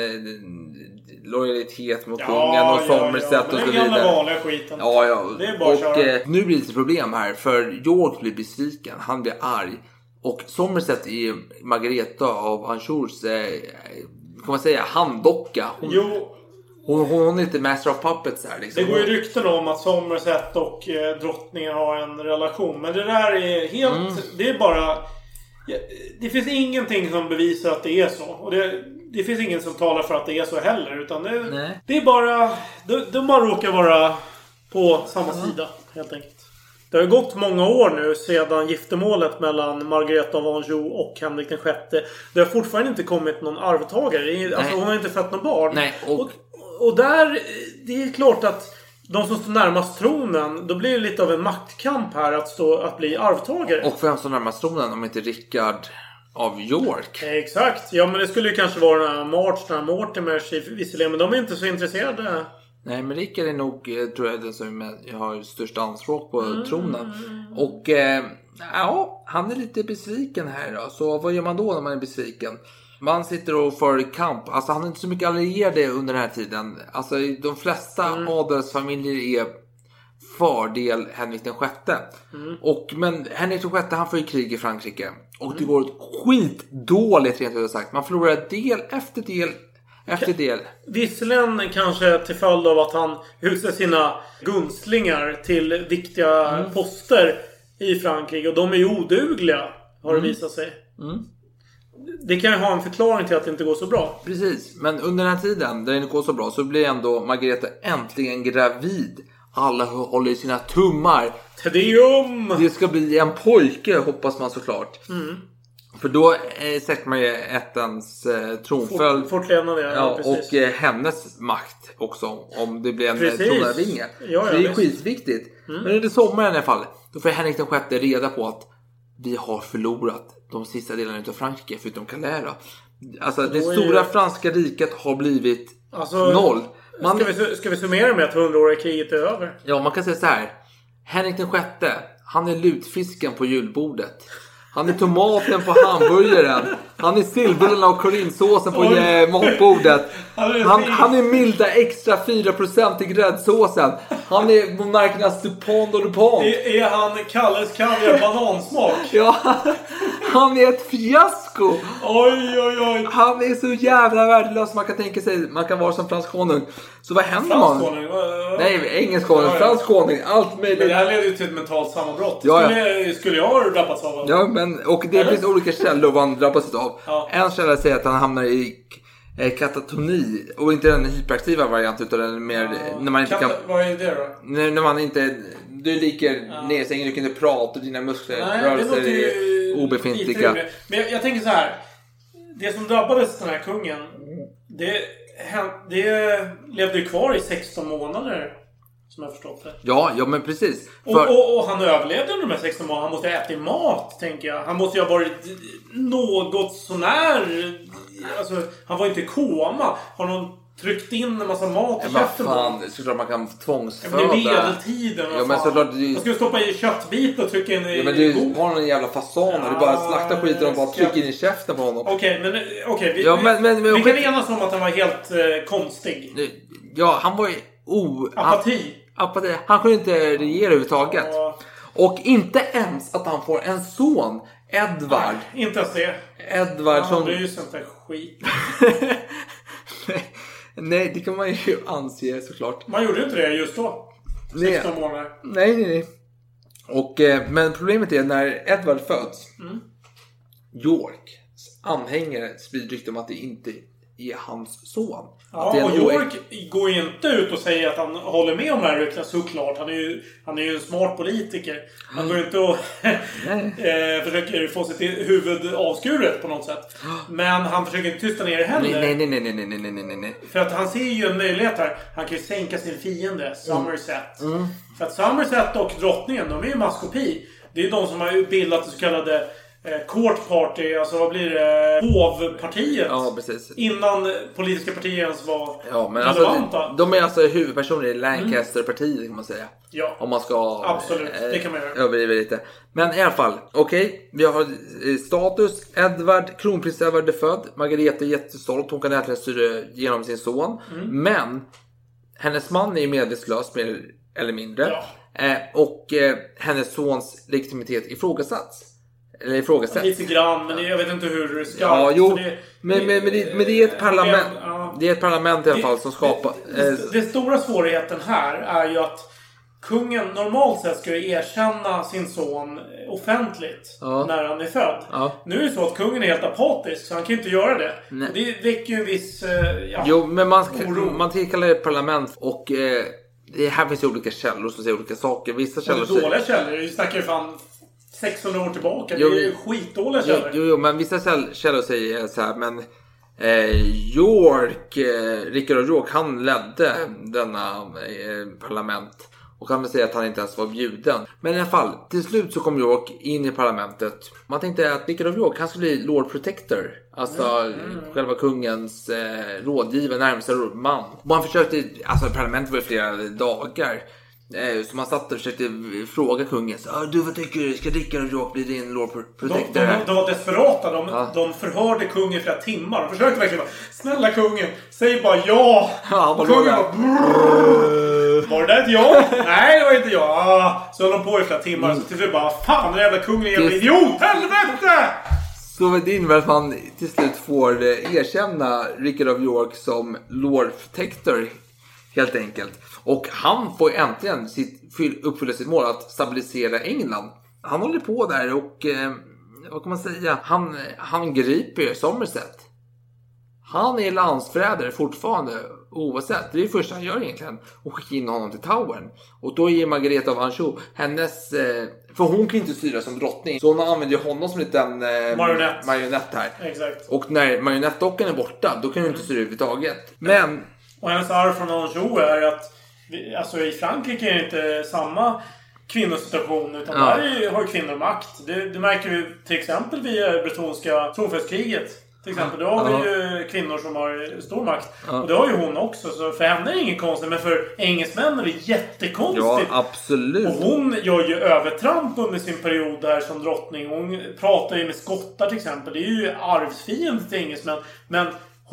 Eh, lojalitet mot Ja, kungen och ja, Somerset ja, och så men Den gamla vidare. vanliga skiten. Ja, ja. Det är bara att och köra. eh, nu blir det lite problem här. För York blir besviken. Han blir arg. Och Somerset är Margareta av Anjous, eh, kan man säga, handdocka. Hon, Jo, hon, hon, är lite master of puppets här liksom. det går ju rykten om att Somerset och eh, drottningen har en relation. Men det där är helt... Mm. Det är bara... Ja, Det finns ingenting som bevisar att det är så. Och det, det finns ingen som talar för att det är så heller. Utan det, Nej. det är bara... De, de bara råkar vara på samma sida, helt enkelt. Det har ju gått många år nu sedan giftermålet mellan Margareta av Anjou och Henrik den sjätte. Det har fortfarande inte kommit någon arvtagare. Alltså, hon har inte fött något barn. Nej, och- och, och där... Det är klart att de som står närmast tronen, då blir det lite av en maktkamp här att, stå, att bli arvtagare. Och vem står närmast tronen om inte Rickard av York? Exakt. Ja, men det skulle ju kanske vara March, Mortimers visserligen. Men de är inte så intresserade. Nej, men Rickard är nog, eh, tror jag, den som är- har störst anspråk på Mm. tronen. Och eh, ja, han är lite besviken här då. Så vad gör man då när man är besviken? Man sitter och för kamp. Alltså han har inte så mycket allierade under den här tiden. Alltså de flesta Mm. adelsfamiljer är fördel Henrik den sjätte. Mm. Och, men Henrik den sjätte han får ju krig i Frankrike. Och det går skitdåligt rent ut sagt. Man förlorar del efter del efter del. Visserligen kanske till följd av att han utser sina gunstlingar till viktiga Mm. poster i Frankrike. Och de är ju odugliga. Har Mm. det visat sig. Det kan ju ha en förklaring till att det inte går så bra. Precis, men under den här tiden där det inte går så bra så blir ändå Margareta äntligen gravid. Alla håller i sina tummar. Tedeum! Det ska bli en pojke hoppas man såklart. För då eh, sätter man ju ättens eh, tronföljd. Fort, fortlevnad, ja. Ja, precis. och eh, hennes makt också om det blir en tronarvinge. Ja, ja, det är visst. Mm. skitviktigt. Men under sommaren i alla fall, då får Henrik den sjätte reda på att vi har förlorat de sista delarna av Frankrike förutom då. Alltså det är stora franska riket har blivit Alltså, noll. Man, Ska, vi, ska vi summera med att hundraåriga kriget är över? Ja, man kan säga så här. Henrik den sjätte, han är lutfisken på julbordet. Han är tomaten på hamburgaren. Han är sillbullarna och korinsåsen på eh, matbordet. Han är Han, är milda extra 4% i gräddsåsen. Han är monarkernas Dupont och Dupont. Är, är han Kalles kaviar banansmak? Ja, han är ett fiasko. Oj, oj, oj. Han är så jävla värdelös man kan tänka sig. Man kan vara som fransk konung. Så vad händer Fransk man? konung? Nej, engelsk konung, fransk konung, allt möjligt. Men det här leder ju till ett mentalt sammanbrott. Ja, ja. Skulle, skulle jag ha drabbats av det? Ja, men, och det Eller? finns olika källor vad han drabbas av. Ja. En källa säger att han hamnar i eh, katatoni. Och inte den hyperaktiva varianten utan den mer när man inte kan... Kan, vad är det då? När, när man inte... Du ligger ner i sängen, du kan inte prata och dina muskler, Nej, är obefintliga. Men jag, jag tänker så här. Det som drabbades den här kungen. Det, det levde ju kvar i 16 månader. Som jag förstått det. Ja, ja men precis. Och, För, och, och han överlevde under de här 16 månaderna. Han måste ha ätit mat, tänker jag. Han måste ju ha varit något sånär... Alltså, han var inte i koma. Har någon tryckt in en massa mat i Ja, käften? på fan, såklart man kan Ja, men tvångsföda. Det är medeltiden. Ja, men såklart, det ju- Man skulle stoppa i köttbit och trycka in i Ja, men du har en jävla fasan och du bara Ja, slaktar skiten och bara trycker in i käften på honom. Okej, men okej. vi, Ja, men- men- men- vi kan enas om att han var helt eh, konstig. Ja, han var ju o... Apati. Han, apati. Han kunde inte regera överhuvudtaget. Ja. Och inte ens att han får en son, Edvard. Inte ens det. Edvard Han som... bryr sig inte skit. Nej, det kan man ju anse såklart. Man gjorde ju inte det just då. Nej. 16 månader. Nej, nej, nej. Och, eh, men problemet är när Edvard föds. Mm. Yorks anhängare sprider rykte om att det inte är hans son. Ja, och York går ju inte ut och säger att han håller med om det här ryktena såklart. Han är ju, han är ju en smart politiker. Han går ju inte och eh, försöker få sitt huvud avskuret på något sätt. Men han försöker inte tysta ner det heller. Nej, nej, nej, nej, nej, nej, nej, nej. För att han ser ju en möjlighet här. Han kan ju sänka sin fiende, Somerset. Mm. Mm. För att Somerset och drottningen, de är ju maskopi. Det är ju de som har bildat det så kallade Court Party, alltså vad blir det? Hovpartiet. Ja, precis. Innan politiska partier ens var Ja, men relevanta. alltså, de är alltså huvudpersoner i Lancaster-partiet kan man säga. Ja. Om man ska Absolut, eh, det kan man göra. överdriva lite. Men i alla fall, okej. vi har eh, status. Edvard, kronprins Edvard är född. Margareta är jättestolt. Hon kan äntligen styra genom sin son. Mm. Men hennes man är ju medvetslös mer eller mindre. Ja. Eh, och eh, hennes sons legitimitet ifrågasatts. Eller ifrågasätts. Lite grann, men jag vet inte hur skarpt. Ja, jo. det- Men, men, men, det, men det är ett parlament. Ja. Det är ett parlament i alla fall som skapar... Det, eh, det, det stora svårigheten här är ju att kungen normalt sett ska ju erkänna sin son offentligt Ja. när han är född. Ja. Nu är det så att kungen är helt apatisk så han kan inte göra det. Nej. Och det väcker ju en viss... eh, Ja, Jo, men man, Oro. man tillkallar ett parlament och eh, det här finns ju olika källor som säger olika saker. Vissa det källor är dåliga källor. Vi snackar ju fan 600 år tillbaka. Jo, det är ju skitdåliga källor. jo, jo, men vissa käll- källor säger så här, men eh, York, eh, Rickard av York, han ledde denna eh, parlament. Och väl säga att han inte ens var bjuden. Men i alla fall, till slut så kom York in i parlamentet. Man tänkte att Rickard av York, han skulle bli Lord Protector. Alltså själva kungens eh, rådgivare, närmsta man. Man försökte, alltså parlamentet var i flera dagar. Eh, Så man satt och försökte fråga kungen. Så, ah, du vad tycker du? Ska Rickard av York bli din Lord Pro- De, Protector? de, de var desperata. De, Ja. de förhörde kungen i flera timmar. De försökte verkligen bara Snälla kungen, säg bara ja! Ja, Och kungen bara Var det där ett ja? Nej, det var inte jag. Ah, så höll de på i flera timmar. Så till slut bara Fan, den jävla kungen är en jävla idiot! Helvete! Så det innebär att man till slut får eh, erkänna Rickard of York som Lord Protector. Helt enkelt. Och han får äntligen sitt, fyll- uppfylla sitt mål att stabilisera England. Han håller på där och eh, vad kan man säga? Han, han griper Somerset. Han är landsförrädare fortfarande oavsett. Det är det första han gör egentligen. Och skickar in honom till Towern. Och då ger Margareta av Anjou hennes... Eh, för hon kan ju inte styra som drottning. Så hon använder ju honom som en liten eh, Marionett. marionett här. Exakt. Och när marionettdockan är borta, då kan hon inte styra överhuvudtaget. Men Och hennes arv från Anjou är att vi- Alltså i Frankrike är det inte samma kvinnosituation. Utan Ja. där är har ju kvinnor makt. Det, det märker vi till exempel via bretonska tronföljskriget. Till exempel. Då har Ja. vi ju kvinnor som har stor makt. Ja. Och det har ju hon också. Så för henne är det inget konstigt. Men för engelsmännen är det jättekonstigt. Ja, absolut. Och hon gör ju övertramp under sin period där som drottning. Hon pratar ju med skottar till exempel. Det är ju arvsfiende till engelsmän. Men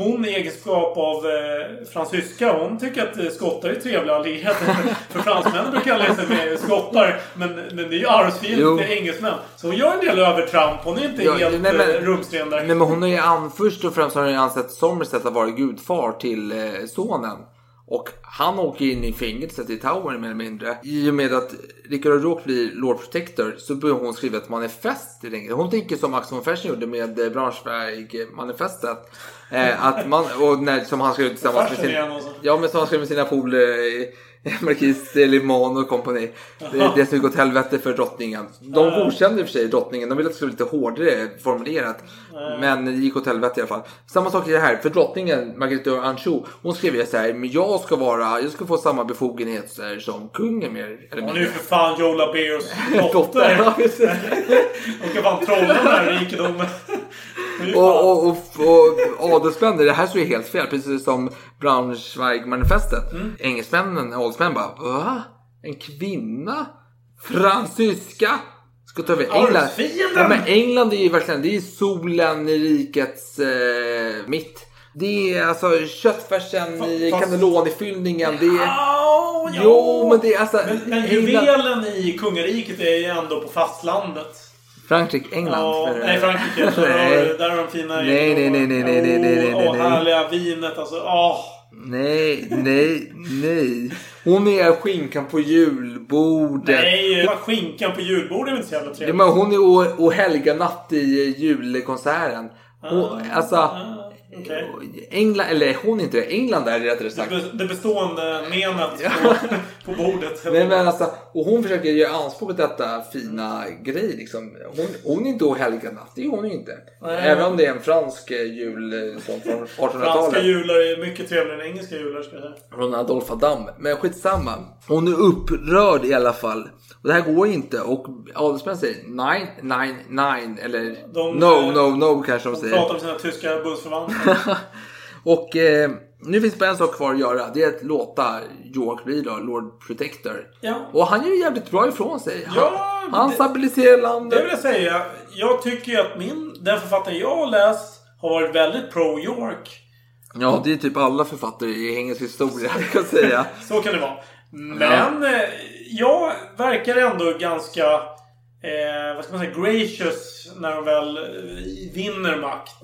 hon i egenskap av eh, fransyska, hon tycker att eh, skottar är trevliga allierade. För fransmännen brukar alla sig med skottar. Men, men det är ju arvsfiende Jo. till engelsmän. Så hon gör en del övertramp. Hon är inte Ja, helt nej, men- eh, rumsren där. Nej men hon har ju an, först och främst har hon ju ansett Somerset att vara gudfar till eh, sonen. Och han åker in i fängelset i Tower mer eller mindre. I och med att Richard O'Rourke blir Lord Protector så börjar hon skriva ett manifest. Hon tänker som Max von Fersen gjorde med eh, Braunschweig-manifestet. Eh, att man, och när, som han skrev tillsammans med sin... Ja men som han skrev med sina polare Marquis Limon och kompani. Det, det som gått helvete för drottningen. De godkände i och för sig drottningen. De ville att det skulle vara lite hårdare formulerat. Men det gick åt helvete i alla fall. Samma sak i det här. För drottningen, Margrethe Anjou, hon skrev ju så här. Men jag ska vara, jag ska få samma befogenheter som kungen mer eller Hon är ju mindre. för fan Joe Labeos Dotter. dotter. Ja. Hon ska fan trolla den här rikedomen. Och, och, och, och adelsmän, det här så är helt fel. Precis som Braunschweig-manifestet. Mm. Engelsmännen, adelsmän bara Va? En kvinna? Fransyska? Ska ta över England? Ja, men England är ju verkligen det är solen i rikets eh, mitt. Det är alltså köttfärsen i cannelloni-fyllningen. Det är... Ja. Jo, men det är alltså... Men, men juvelen i kungariket är ju ändå på fastlandet. Frankrike, England. Ja, nej, Frankrike. Där Nej. där har de fina... Nej, nej, nej, nej, nej, nej, nej, nej, nej. härliga vinet alltså. Åh. Nej, nej, nej. Hon är skinkan på julbordet. Nej, skinkan på julbordet är inte så jävla Ja, trevligt. men hon är o- och helga natt i julkonserten. Hon, alltså, Ah, okej. England, eller hon inte. England är rättare sagt. det bestående menet på, på bordet. Nej, men alltså, och hon försöker göra anspråk på detta fina grej. Liksom. Hon, hon är inte och helga natt, det är hon inte. Nej. Även om det är en fransk eh, jul eh, som från Franska 1800-talet. jular är mycket trevligare än engelska jular ska jag säga. Från Adolf Adam. Men skitsamma. Hon är upprörd i alla fall. Och det här går inte. Och adelsmän säger nej, nej, nej. Eller De, no, eh, no, no kanske de De säger. pratar med sina tyska bundsförvanter. och eh, nu finns bara en sak kvar att göra. Det är att låta York bli då, Lord Protector. Ja. Och han gör ju jävligt bra ifrån sig. Han, Ja, han det- stabiliserar Det landet. vill jag säga. Jag tycker ju att min, den författaren jag har läst har varit väldigt pro-York. Ja, det är typ alla författare i engelsk historia, kan jag säga. Så kan det vara. Men eh, jag verkar ändå ganska... Eh, vad ska man säga? Gracious när de väl eh, vinner makt.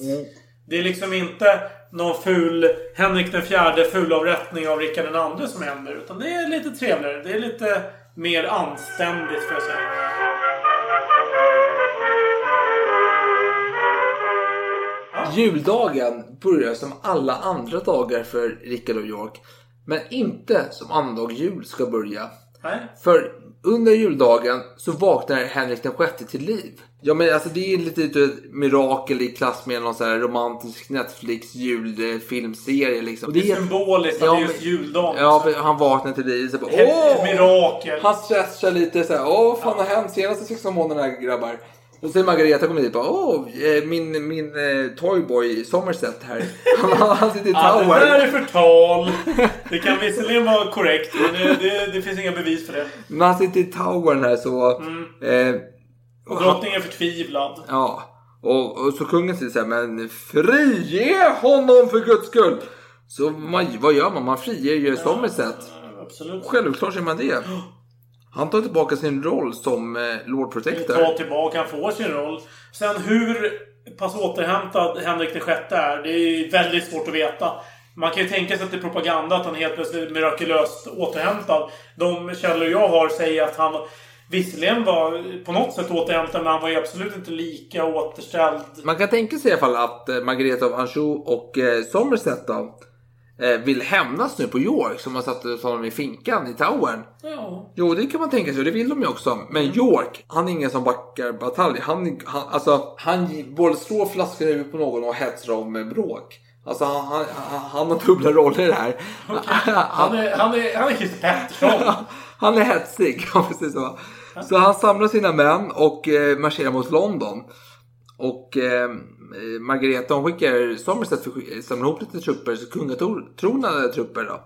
Det är liksom inte någon ful Henrik den fjärde fulavrättning av Rikard den andre som händer. Utan det är lite trevligare. Det är lite mer anständigt får jag säga. Juldagen börjar som alla andra dagar för Rickard och York. Men inte som annandag jul ska börja. Nej. För under juldagen så vaknar Henrik den sjätte till liv. Ja men alltså det är lite ett mirakel i klass med någon sån här romantisk Netflix julfilmserie liksom. Och Det är är- symboliskt att Ja, det är just juldagen. Ja, för han vaknar till liv. Så bara, Ett Åh! mirakel. Han stressar lite så här. Åh, fan har hänt senaste 16 månaderna grabbar? Och sen Margareta kommer dit och bara, åh, eh, min, min eh, toyboy Somerset här. Han, han sitter i Ja, det tower. där är förtal. Det kan visserligen vara korrekt, men det, det, det finns inga bevis för det. När han sitter i towern här så... Mm. Eh, Och drottningen är förtvivlad. ja. Och, och så kungen säger så här, men frige honom för guds skull! Så man, vad gör man? Man friger ju Somerset. Absolut. Självklart är man det. Han tar tillbaka sin roll som eh, Lord Protector. Ta tillbaka, han får sin roll. Sen hur pass återhämtad Henrik sjätte är, det är väldigt svårt att veta. Man kan ju tänka sig att det är propaganda att han helt plötsligt är mirakulöst återhämtad. De källor jag har säger att han visserligen var på något sätt återhämtad, men han var ju absolut inte lika återställd. Man kan tänka sig i alla fall att eh, Margareta av Anjou och eh, Somerset då, vill hämnas nu på York som har satt honom i finkan i towern. Ja. Jo, det kan man tänka sig och det vill de ju också. Men York, han är ingen som backar batalj. Han, han, alltså, han både slår flaskan i huvudet på någon och hetsar om eh, bråk. Alltså han, han, han, har dubbla roller i det här. Han är, han är, han är Pettersson. Han är hetsig, säger så. Så han samlar sina män och eh, marscherar mot London. Och eh, Margareta hon skickar Somerset för att samla ihop lite trupper, så kungatronade trupper då.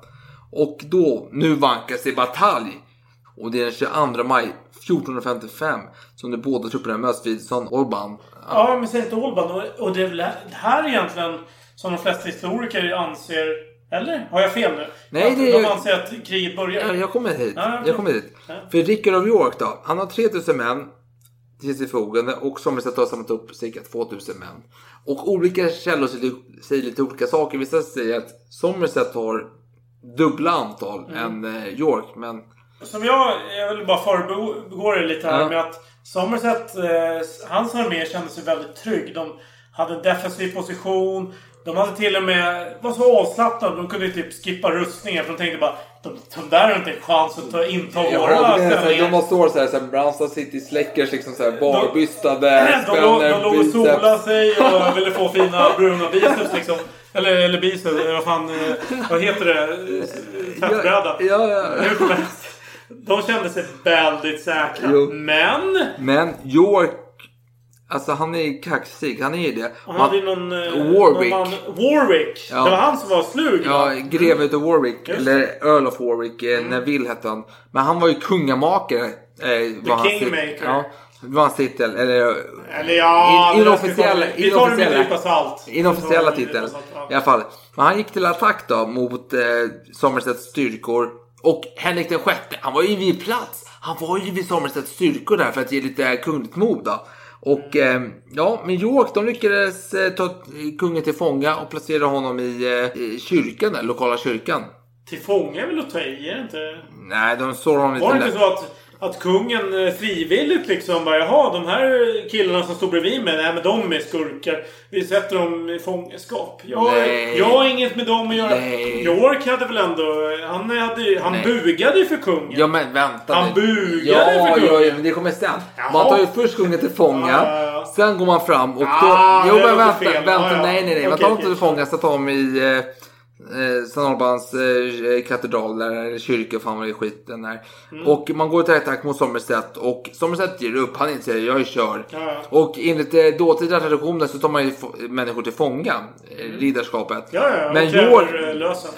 Och då, nu vankas det batalj. Och det är den 22 maj 1455 som de båda trupperna möts vid San Orban. Ja, men säg inte Olban. Och, och det är väl det här egentligen som de flesta historiker anser... Eller? Har jag fel nu? Nej, det De är- anser att kriget börjar? Ja, jag kommer hit. Ja. Jag kommer hit. Ja. För Rickard av York då, han har 3000 män till sitt förfogande och Somerset har samlat upp cirka 2000 män. Och olika källor säger- säger lite olika saker. Vissa säger att Somerset har dubbla antal Mm. än eh, York, men Som jag, jag vill bara förbigå det lite här Ja. med att Somerset, eh, hans armé kände sig väldigt trygg. De hade en defensiv position. De hade till och med, var så avslappnade. De kunde typ skippa rustningar. För de tänkte bara, de, de där har inte en chans att ta, inta Ja, våra ställningar. de bara står såhär, såhär Brownstad City Släckers liksom såhär barbystade, De, de, de låg och solade sig och ville få fina bruna biceps liksom. Eller, eller biceps, eller vad fan, eh, vad heter det? Eh, Fettbräda. Ja, ja. Som helst. De kände sig väldigt säkra. Jo. Men! Men York, alltså han är kaxig, han är ju det. Han hade ju någon... eh, Warwick. Någon Warwick! Ja. Det var han som var slug Ja, greve utav Warwick, Just eller Earl of Warwick, mm. Neville hette han. Men han var ju kungamakare. Eh, tit- Kingmaker. Ja, var hans titel. Eller, Eller ja... in, inofficiella, vi ta- Vi tar det med en nypa salt. inofficiella titeln. I alla fall. Men han gick till attack då mot eh, Somersets styrkor. Och Henrik den sjätte, han var ju vid plats. Han var ju vid Somersets styrkor där för att ge lite kungligt mod då. Och eh, ja, men York de lyckades eh, ta kungen till fånga och placera honom i, eh, i kyrkan, där, lokala kyrkan. Till fånga är väl att ta i, är det inte? Nej, de såg honom lite Var det inte så att, att kungen eh, frivilligt liksom bara Jaha, de här killarna som står bredvid mig, nej men de är skurkar. Vi sätter dem i fångenskap. Jag, Nej. jag har inget med dem att göra. Nej. York hade väl ändå... Han, hade, han Nej. bugade för kungen. Ja men vänta Han nu. bugade ja, för ja, kungen. ja, men det kommer sen. Jaha. Man tar ju först kungen till fånga. Ja, ja, ja. Sen går man fram och då... Ah, jo men vänta, fel. vänta. Ja, ja. Nej, nej, nej. Man Okej, tar inte till fånga. Så tar de i eh, eh, Albans eh, katedral där, eller kyrka, fan vad det är skiten där. Mm. Och man går till attack mot Somerset och Somerset ger upp. Han inser jag är kör. Ja, ja. Och enligt eh, dåtida traditioner så tar man ju människor till fånga. Eh. Mm. Ja, ja. Men York,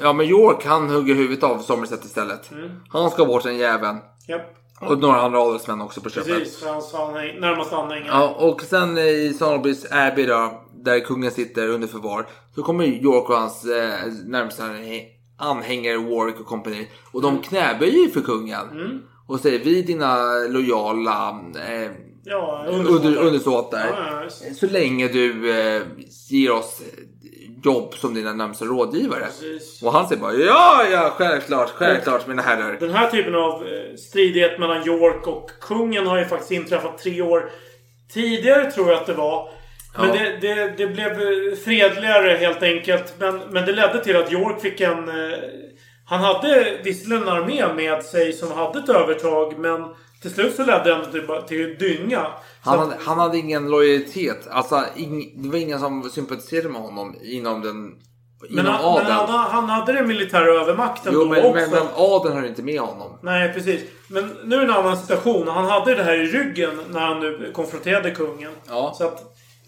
ja, men York han hugger huvudet av Somerset istället. Mm. Han ska bort den jäveln. Japp. Och några andra adelsmän också på köpet. Precis, hans anhäng, närmaste anhängare. Ja, och sen i Sonarbys Abbey då, där kungen sitter under förvar. Så kommer York och hans eh, närmsta anhängare Warwick och kompani. Och Mm. de knäböjer ju för kungen. Och säger vi dina lojala eh, Ja, under, undersåtar. undersåtar. Ja. Så länge du eh, ger oss eh, jobb som dina närmsta rådgivare. Precis. Och han säger bara ja, ja, självklart, självklart mina herrar. Den här typen av eh, stridighet mellan York och kungen har ju faktiskt inträffat tre år tidigare tror jag att det var. Men Ja. det, det, det blev eh, fredligare helt enkelt. Men, men det ledde till att York fick en... eh, Han hade visserligen en armé med sig som hade ett övertag. Men till slut så ledde det till, till dynga. Han att- hade, han hade ingen lojalitet. Alltså, ing, det var ingen som sympatiserade med honom inom den men han, men han, han hade den militära övermakten jo, då men, också. men, men adeln hör inte med honom. Nej, precis. Men nu är det en annan situation. Han hade det här i ryggen när han nu konfronterade kungen. Ja. Så att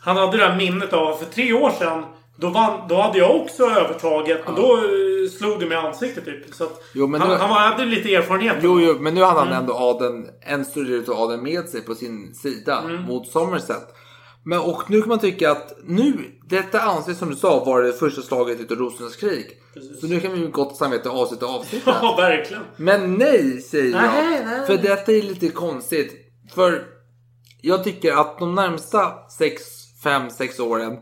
han hade det här minnet av för tre år sedan. Då, vann, då hade jag också övertaget. Men då eh, slog det mig i ansiktet typ. Så Jo, han, nu- han hade lite erfarenhet. Jo, jo, men nu hade Mm. han ändå adeln, en större del av adeln med sig på sin sida Mm. mot Somerset. Men och nu kan man tycka att nu, detta anses som du sa vara det första slaget utav Rosornas krig. Så nu kan vi med gott samvete avsluta avsnittet. Ja, verkligen. Men nej, säger jag. Nej, nej. För detta är lite konstigt. För jag tycker att de närmsta 5, 6 åren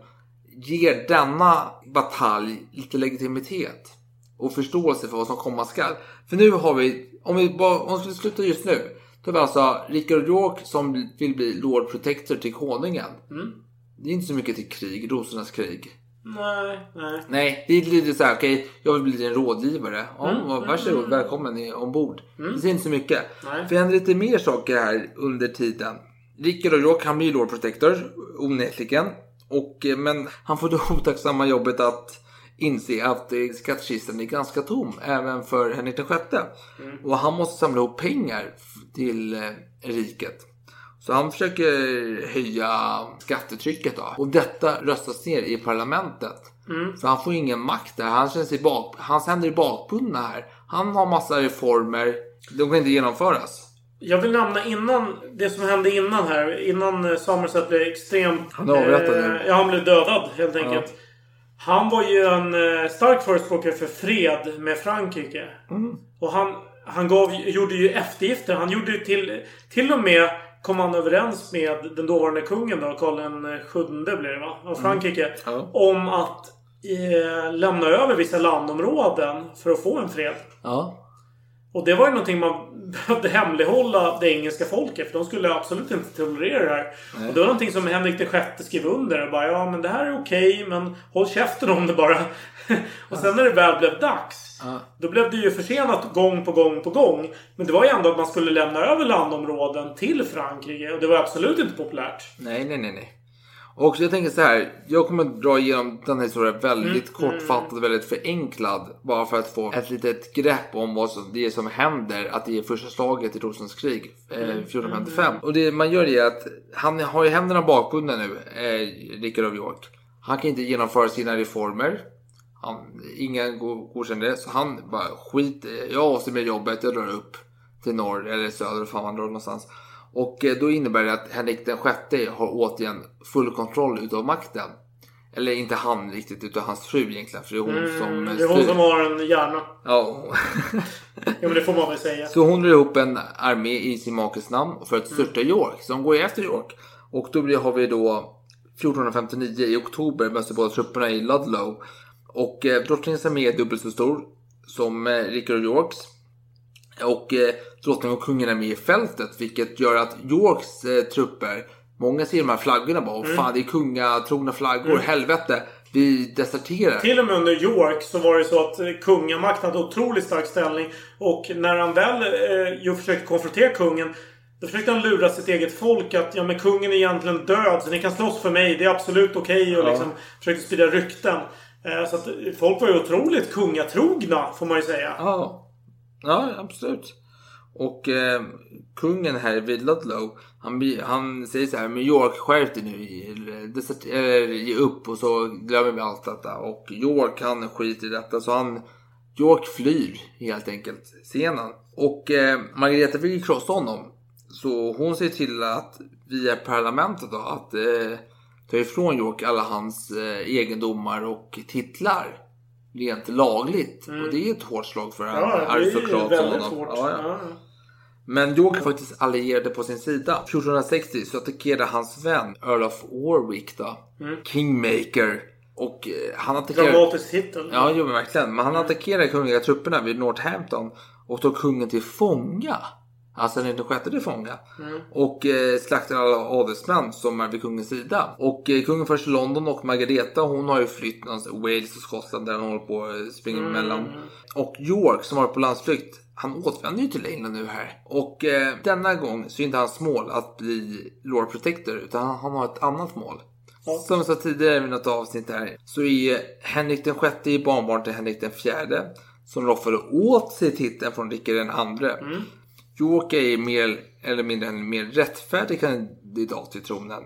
ger denna batalj lite legitimitet. Och förståelse för vad som komma skall. För nu har vi, om vi bara, om vi skulle sluta just nu. Då har vi alltså Richard York som vill bli Lord Protector till konungen. Mm. Det är inte så mycket till krig, Rosornas krig. Nej, nej. Nej, det är lite så här, okej, jag vill bli din rådgivare. Ja, Mm, vad- varsågod, välkommen i- ombord. Det ser inte så mycket. Nej. För det händer lite mer saker här under tiden. Rickard och York, han blir Lord Protector, onekligen. Och, eh, men han får det otacksamma jobbet att inse att eh, skattkistan är ganska tom även för Henrik den sjätte. Och han måste samla ihop pengar till eh, riket. Så han försöker höja skattetrycket då. Och detta röstas ner i parlamentet. Så han får ingen makt där. Han känner sig bak, hans händer är bakbundna här. Han har massa reformer. De kan inte genomföras. Jag vill nämna innan, det som hände innan här. Innan eh, Somerset blev extremt... Han avrättad eh, nu. Ja, han blev dödad helt enkelt. Han var ju en eh, stark förespråkare för fred med Frankrike. Mm. Och han, han gav, gjorde ju eftergifter. Han gjorde ju till, till och med kom han överens med den dåvarande kungen då, Karl den sjunde blir det va? Av Frankrike. Mm. Ja. Om att eh, lämna över vissa landområden för att få en fred. Ja. Och det var ju någonting man behövde hemlighålla det engelska folket. För de skulle absolut inte tolerera det här. Och det var någonting som Henrik sjätte skrev under. Och bara, ja men det här är okej, men håll käften om det bara. och sen när det väl blev dags. Då blev det ju försenat gång på gång på gång. Men det var ju ändå att man skulle lämna över landområden till Frankrike. Och det var absolut inte populärt. Nej, nej, nej, nej. Och jag tänker så här. Jag kommer att dra igenom den här historien väldigt Mm. kortfattad, väldigt förenklad. Bara för att få ett litet grepp om vad som, det är som händer. Att det är första slaget i Rosens krig eh, Mm. 1455. Och det man gör är att han har ju händerna bakbundna nu, eh, Rickard av York. Han kan inte genomföra sina reformer. Han, ingen go- godkänner det. Så han bara skit Jag avser med jobbet. Jag drar upp till norr eller söder. Fan man drar någonstans. Och eh, då innebär det att Henrik den sjätte har återigen full kontroll utav makten. Eller inte han riktigt utan hans fru egentligen. För det är hon som Mm, eh, det är hon styr. som har en hjärna. Ja. Ja men det får man väl säga. Så hon drar ihop en armé i sin makes namn för att störta York. Så de går efter York. Och då blir, har vi då 1459 i oktober möts båda trupperna i Ludlow. Och eh, drottningens armé är dubbelt så stor som eh, Rickard och Yorks. Och eh, drottningen och kungen är med i fältet. Vilket gör att Yorks eh, trupper, många ser de här flaggorna bara. Mm. Fan det är kungatrogna flaggor, helvete. Vi deserterar. Till och med under York så var det så att eh, kungamakten hade otroligt stark ställning. Och när han väl eh, försökte konfrontera kungen. Då försökte han lura sitt eget folk att ja men kungen är egentligen död så ni kan slåss för mig. Det är absolut okej. och liksom försökte sprida rykten. Eh, så att eh, folk var ju otroligt kungatrogna får man ju säga. Ja, ja absolut. Och eh, kungen här vid Ludlow, han, han säger så här, men York skärp dig nu, eh, desert, eller ge upp och så glömmer vi allt detta. Och York han skiter i detta så han, York flyr helt enkelt scenen. Och eh, Margareta vill ju krossa honom. Så hon ser till att via parlamentet då att eh, ta ifrån York alla hans eh, egendomar och titlar. Rent lagligt. Och det är ett hårt slag för Ja, aristokrat som honom. Ja, ja. Ja. Men York är faktiskt allierade på sin sida. 1460 så attackerade hans vän Earl of Warwick då. Kingmaker. Och eh, han attackerade... Dramatisk titel. Ja, jo men verkligen. Men han attackerade kungliga trupperna vid Northampton och tog kungen till fånga. Alltså den sjätte till fånga. Och eh, slaktade alla adelsmän som är vid kungens sida. Och eh, kungen förs till London och Margareta hon har ju flytt någonstans Wales och Skottland där hon håller på att springa emellan. Och York som var på landsflykt han återvänder ju till England nu här. Och eh, denna gång så är inte hans mål att bli Lord Protector utan han, han har ett annat mål. Som jag sa tidigare i något avsnitt här så är Henrik den sjätte barnbarn till Henrik den fjärde som roffade åt sig titeln från Rickard den andre. York är mer eller mindre en mer rättfärdig kandidat till tronen.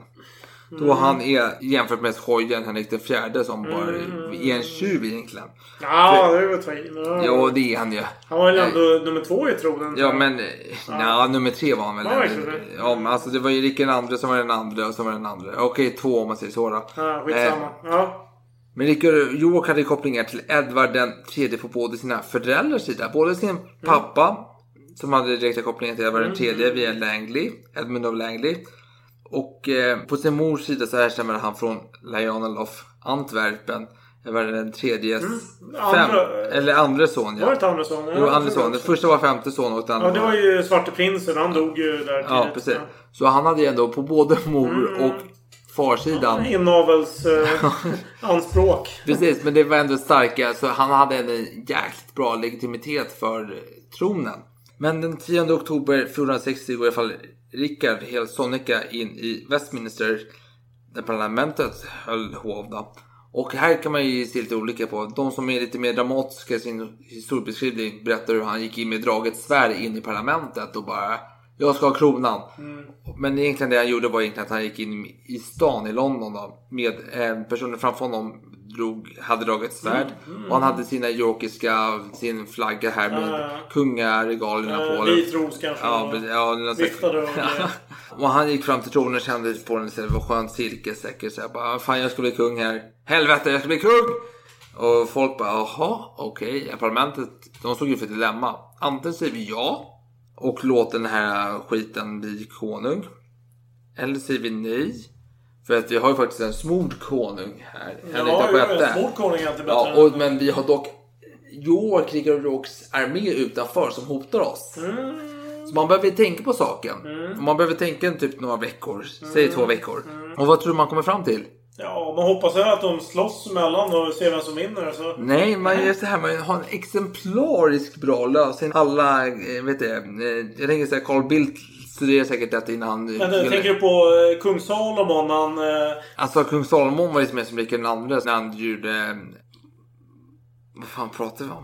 Då han är jämfört med hojen Henrik den fjärde som bara är en tjuv egentligen. Ja, det var i. Ja. Ja, det är han ju. Han var väl ändå nummer två i tronen. Ja men, ja. nummer tre var han väl. Ja. Ja men alltså det var ju Rickard den andre som var den andra och så var den andra. Okej, två om man säger så då. Ja, skitsamma. Eh, Ja. Men Rickard York hade kopplingar till Edvard den tredje på både sina föräldrars sida. Både sin pappa, som hade direkta kopplingar till Edvard den tredje via Langley, Edmund of Langley. Och eh, på sin mors sida så härstammade han från Lionel of Antwerpen. Edvard den tredje fem, Andra- eller andra son Var det ja. inte andra son? Jo, andra son. Den första var femte son och den Ja, det var ju Svarte Prinsen. Han dog ju där Ja, tidigt. precis. Så han hade ju ändå på både mor och farsidan. Inavels eh, anspråk. Precis, men det var ändå starka. Så han hade en jäkligt bra legitimitet för eh, tronen. Men den 10 oktober 1460 går i alla fall Rickard helt sonika in i Westminster. Där parlamentet höll hov då. Och här kan man ju se lite olika på. De som är lite mer dramatiska i sin historiebeskrivning berättar hur han gick in med draget svärd in i parlamentet och bara jag ska ha kronan. Men egentligen det han gjorde var egentligen att han gick in i stan i London då, med eh, personer framför honom drog, hade dragit svärd. Och han hade sina yorkiska, sin flagga här med ja. kungaregalierna Eh, på. vit ros kanske. Ja, ja, Viftade och- och han gick fram till tronen, kände på den, det var skönt silkessäker. Så jag bara, fan jag ska bli kung här. Helvete, jag ska bli kung! Och folk bara, jaha, okej. Parlamentet, de stod ju för ett dilemma. Antingen säger vi ja och låter den här skiten bli konung. Eller säger vi nej. För att vi har ju faktiskt en smord konung här. Henrik Ja, den en sjätte. smord konung är alltid bättre. Ja, och, men vi har dock York, Rickard Yorks armé utanför som hotar oss. Mm. Så man behöver tänka på saken. Och Man behöver tänka en typ några veckor. Säg Mm. två veckor. Och vad tror du man kommer fram till? Ja, man hoppas ju att de slåss emellan och ser vem som vinner. Så. Nej, man gör så här. Man har en exemplariskt bra lösning. Alla, eh, vet du, eh, jag tänker säga Carl Bildt studerar säkert detta innan. Men jag tänker du på eh, kung Salomon? Han... Eh, Alltså kung Salomon var lite mer som Rickard II när han gjorde... eh, Vad fan pratar vi om?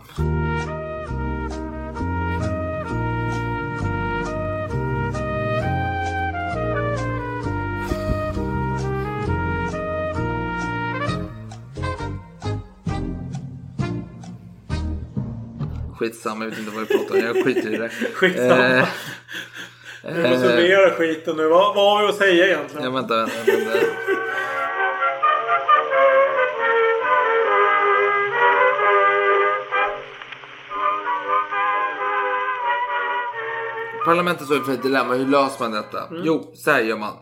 Skitsamma, jag vet inte vad vi pratar om. Jag skiter i det. Skitsamma. Eh, vi får summera skiten nu. Vad, vad har vi att säga egentligen? Ja, vänta, vänta. vänta. Parlamentet står inför ett dilemma. Hur löser man detta? Jo, så här gör man.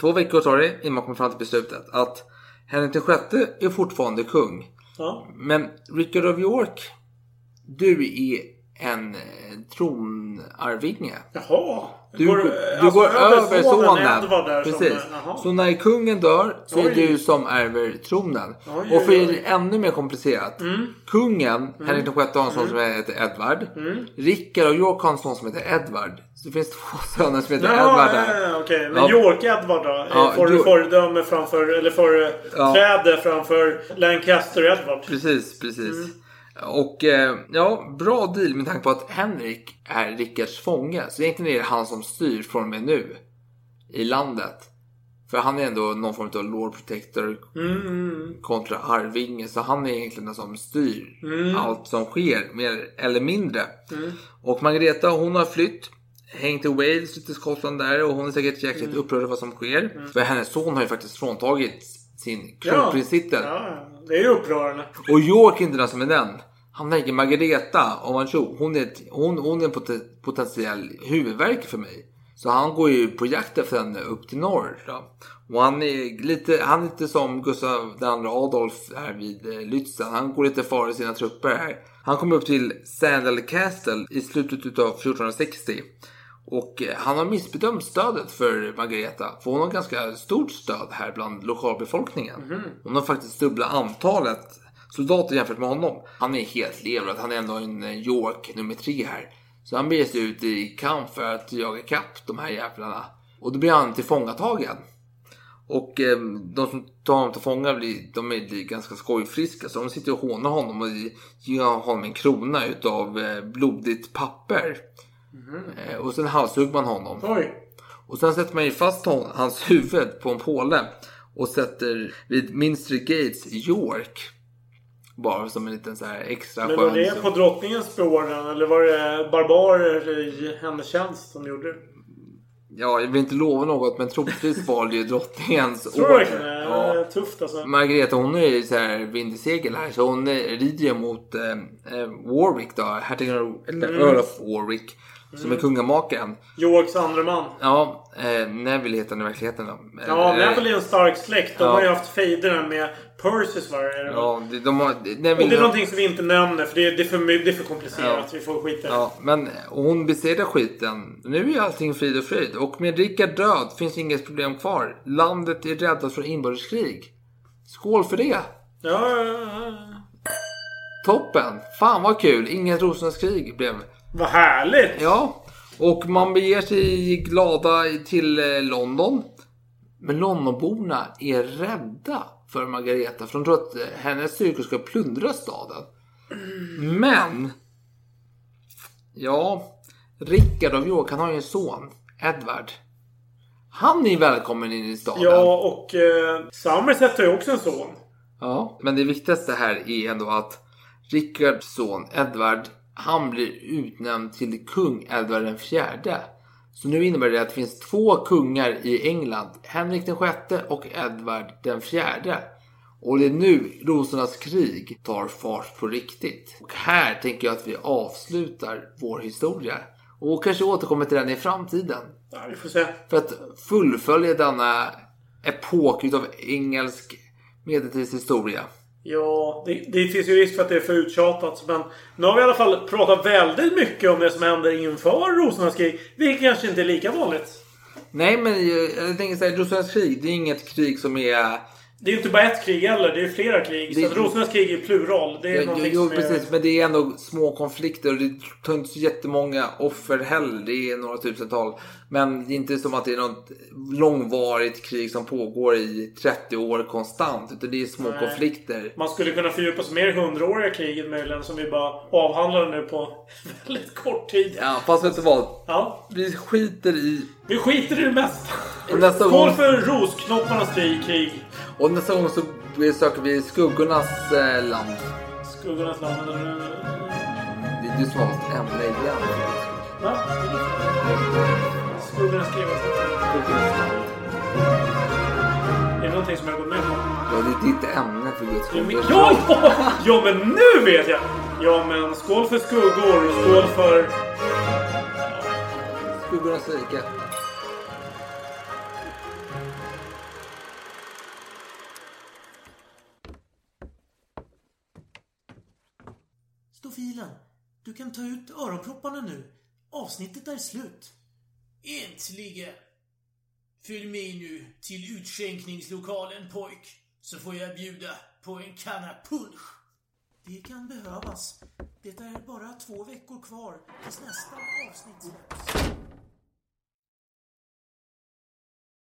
Två veckor tar det innan man kommer fram till beslutet att Henrik sjätte är fortfarande kung. Ja. Men Richard of York, du är en eh, tronarvinge. Jaha. Du, Går- du alltså, går över sonen. Som- Precis. jaha. så när kungen dör så är Oj. du som ärver tronen. Oj, och för det ännu mer komplicerat. Kungen, Henrik den sjätte har en son som heter Edvard. Rickard och York har en son som heter Edvard. Så det finns två söner som heter Ja, Edvard ja, där. ja, okej. Men Ja. York Edward då? Ja, får du föredöme framför... Eller företräde framför Lancaster Edward? Precis, precis. Och eh, ja, bra deal med tanke på att Henrik är Rickards fånge. Så egentligen är det han som styr från och med nu. I landet. För han är ändå någon form av Lord Protector kontra Arvinge. Så han är egentligen den som styr allt som sker, mer eller mindre. Och Margareta hon har flytt. Hängt i Wales, lite Skottland där. Och hon är säkert jäkligt upprörd över vad som sker. För hennes son har ju faktiskt fråntagit sin kronprinstitel. Ja, det är ju upprörande. Och York inte den som är den. Han tänker Margareta, om man tror, hon är, ett, hon, hon är en pot potentiell huvudvärk för mig. Så han går ju på jakt efter henne upp till norr. Då. Och han är lite, han är lite som Gustav II Adolf här vid eh, Lützen. Han går lite före sina trupper här. Han kommer upp till Sandal Castle i slutet av 1460. Och eh, han har missbedömt stödet för Margareta. För hon har ganska stort stöd här bland lokalbefolkningen. Hon har faktiskt dubbla antalet soldater jämfört med honom. Han är helt levrad. Han är ändå en eh, York nummer tre här. Så han beger sig ut i kamp för att jaga kapp de här jävlarna. Och då blir han tillfångatagen. Och eh, de som tar honom till fånga blir, de är ganska skojfriska. Så de sitter och hånar honom och ger honom en krona utav eh, blodigt papper. Eh, och sen halshugger man honom. Oj. Och sen sätter man ju fast hon, hans huvud på en påle. Och sätter vid Minster Gates i York. Bara som en liten så här extra Men var det på drottningens beordran eller var det barbarer i hennes tjänst som gjorde det? Ja, jag vill inte lova något men troligtvis var det ju drottningens det? Ja. Tufft alltså. Margareta hon är ju så här vind i segel här så hon rider ju mot eh, eh, Warwick då, hertigen Mm. Earl of Warwick. Som är kungamakaren. Yorks andre man. Ja, eh, Neville heter han i verkligheten då. Ja, Eh, Neville är en stark släkt. De ja. har ju haft fejder med Percys va? är det väl? Ja, de, de har... Och det är Neville, någonting som vi inte nämner för det är, det är, för, det är för komplicerat. Ja. Vi får skita. Ja, men hon besegrar skiten. Nu är allting frid och fröjd. Och med Rickard död finns inget problem kvar. Landet är räddat från inbördeskrig. Skål för det! Ja, ja, ja, ja. Toppen! Fan vad kul! Inget rosornas krig blev. Vad härligt! Ja, och man beger sig glada till eh, London. Men Londonborna är rädda för Margareta. För de tror att eh, hennes styrkor ska plundra staden. Men. Ja. Rickard av York, han har ju en son. Edvard. Han är välkommen in i staden. Ja, och eh, Somerset har ju också en son. Ja, men det viktigaste här är ändå att Rickards son Edvard, han blir utnämnd till kung Edvard den fjärde. Så nu innebär det att det finns två kungar i England, Henrik den sjätte och Edvard den fjärde. Och det är nu rosornas krig tar fart på riktigt. Och här tänker jag att vi avslutar vår historia. Och kanske återkommer till den i framtiden. Ja, vi får se. För att fullfölja denna epok utav engelsk medeltidshistoria. Ja, det, det finns ju risk för att det är för uttjatat. Men nu har vi i alla fall pratat väldigt mycket om det som händer inför Rosornas krig. Vilket kanske inte är lika vanligt. Nej, men jag, tänker tänker säga, Rosornas krig, det är inget krig som är... Det är ju inte bara ett krig heller. Det är flera krig. Det- Så Rosornas krig är plural. Det är Jo, jo, som är... precis, men det är ändå små konflikter och det tar inte så jättemånga offer heller. Det är några tusental. Men det är inte som att det är något långvarigt krig som pågår i 30 år konstant. Utan det är små Nej. konflikter. Man skulle kunna fördjupa sig mer i hundraåriga kriget möjligen. Som vi bara avhandlade nu på väldigt kort tid. Ja, fast vet du vad? Ja. Vi skiter i... Vi skiter i det mesta. Nästa Skål gång, för rosknopparnas krig. Och nästa gång så söker vi skuggornas eh, land. Skuggornas land. Det är du som har valt ämne igen. Va? Skuggornas. Är det någonting som jag har gått med på? Ja, det är ditt ämne för skull. men, ja, ja, ja, men nu vet jag! Ja, men skål för skuggor skål för... Skuggornas rike. Stofilen, du kan ta ut öronpropparna nu. Avsnittet är slut. Äntligen! Följ med nu till utskänkningslokalen pojk, så får jag bjuda på en kanna punsch. Det kan behövas. Det är bara två veckor kvar tills nästa avsnitt släpps.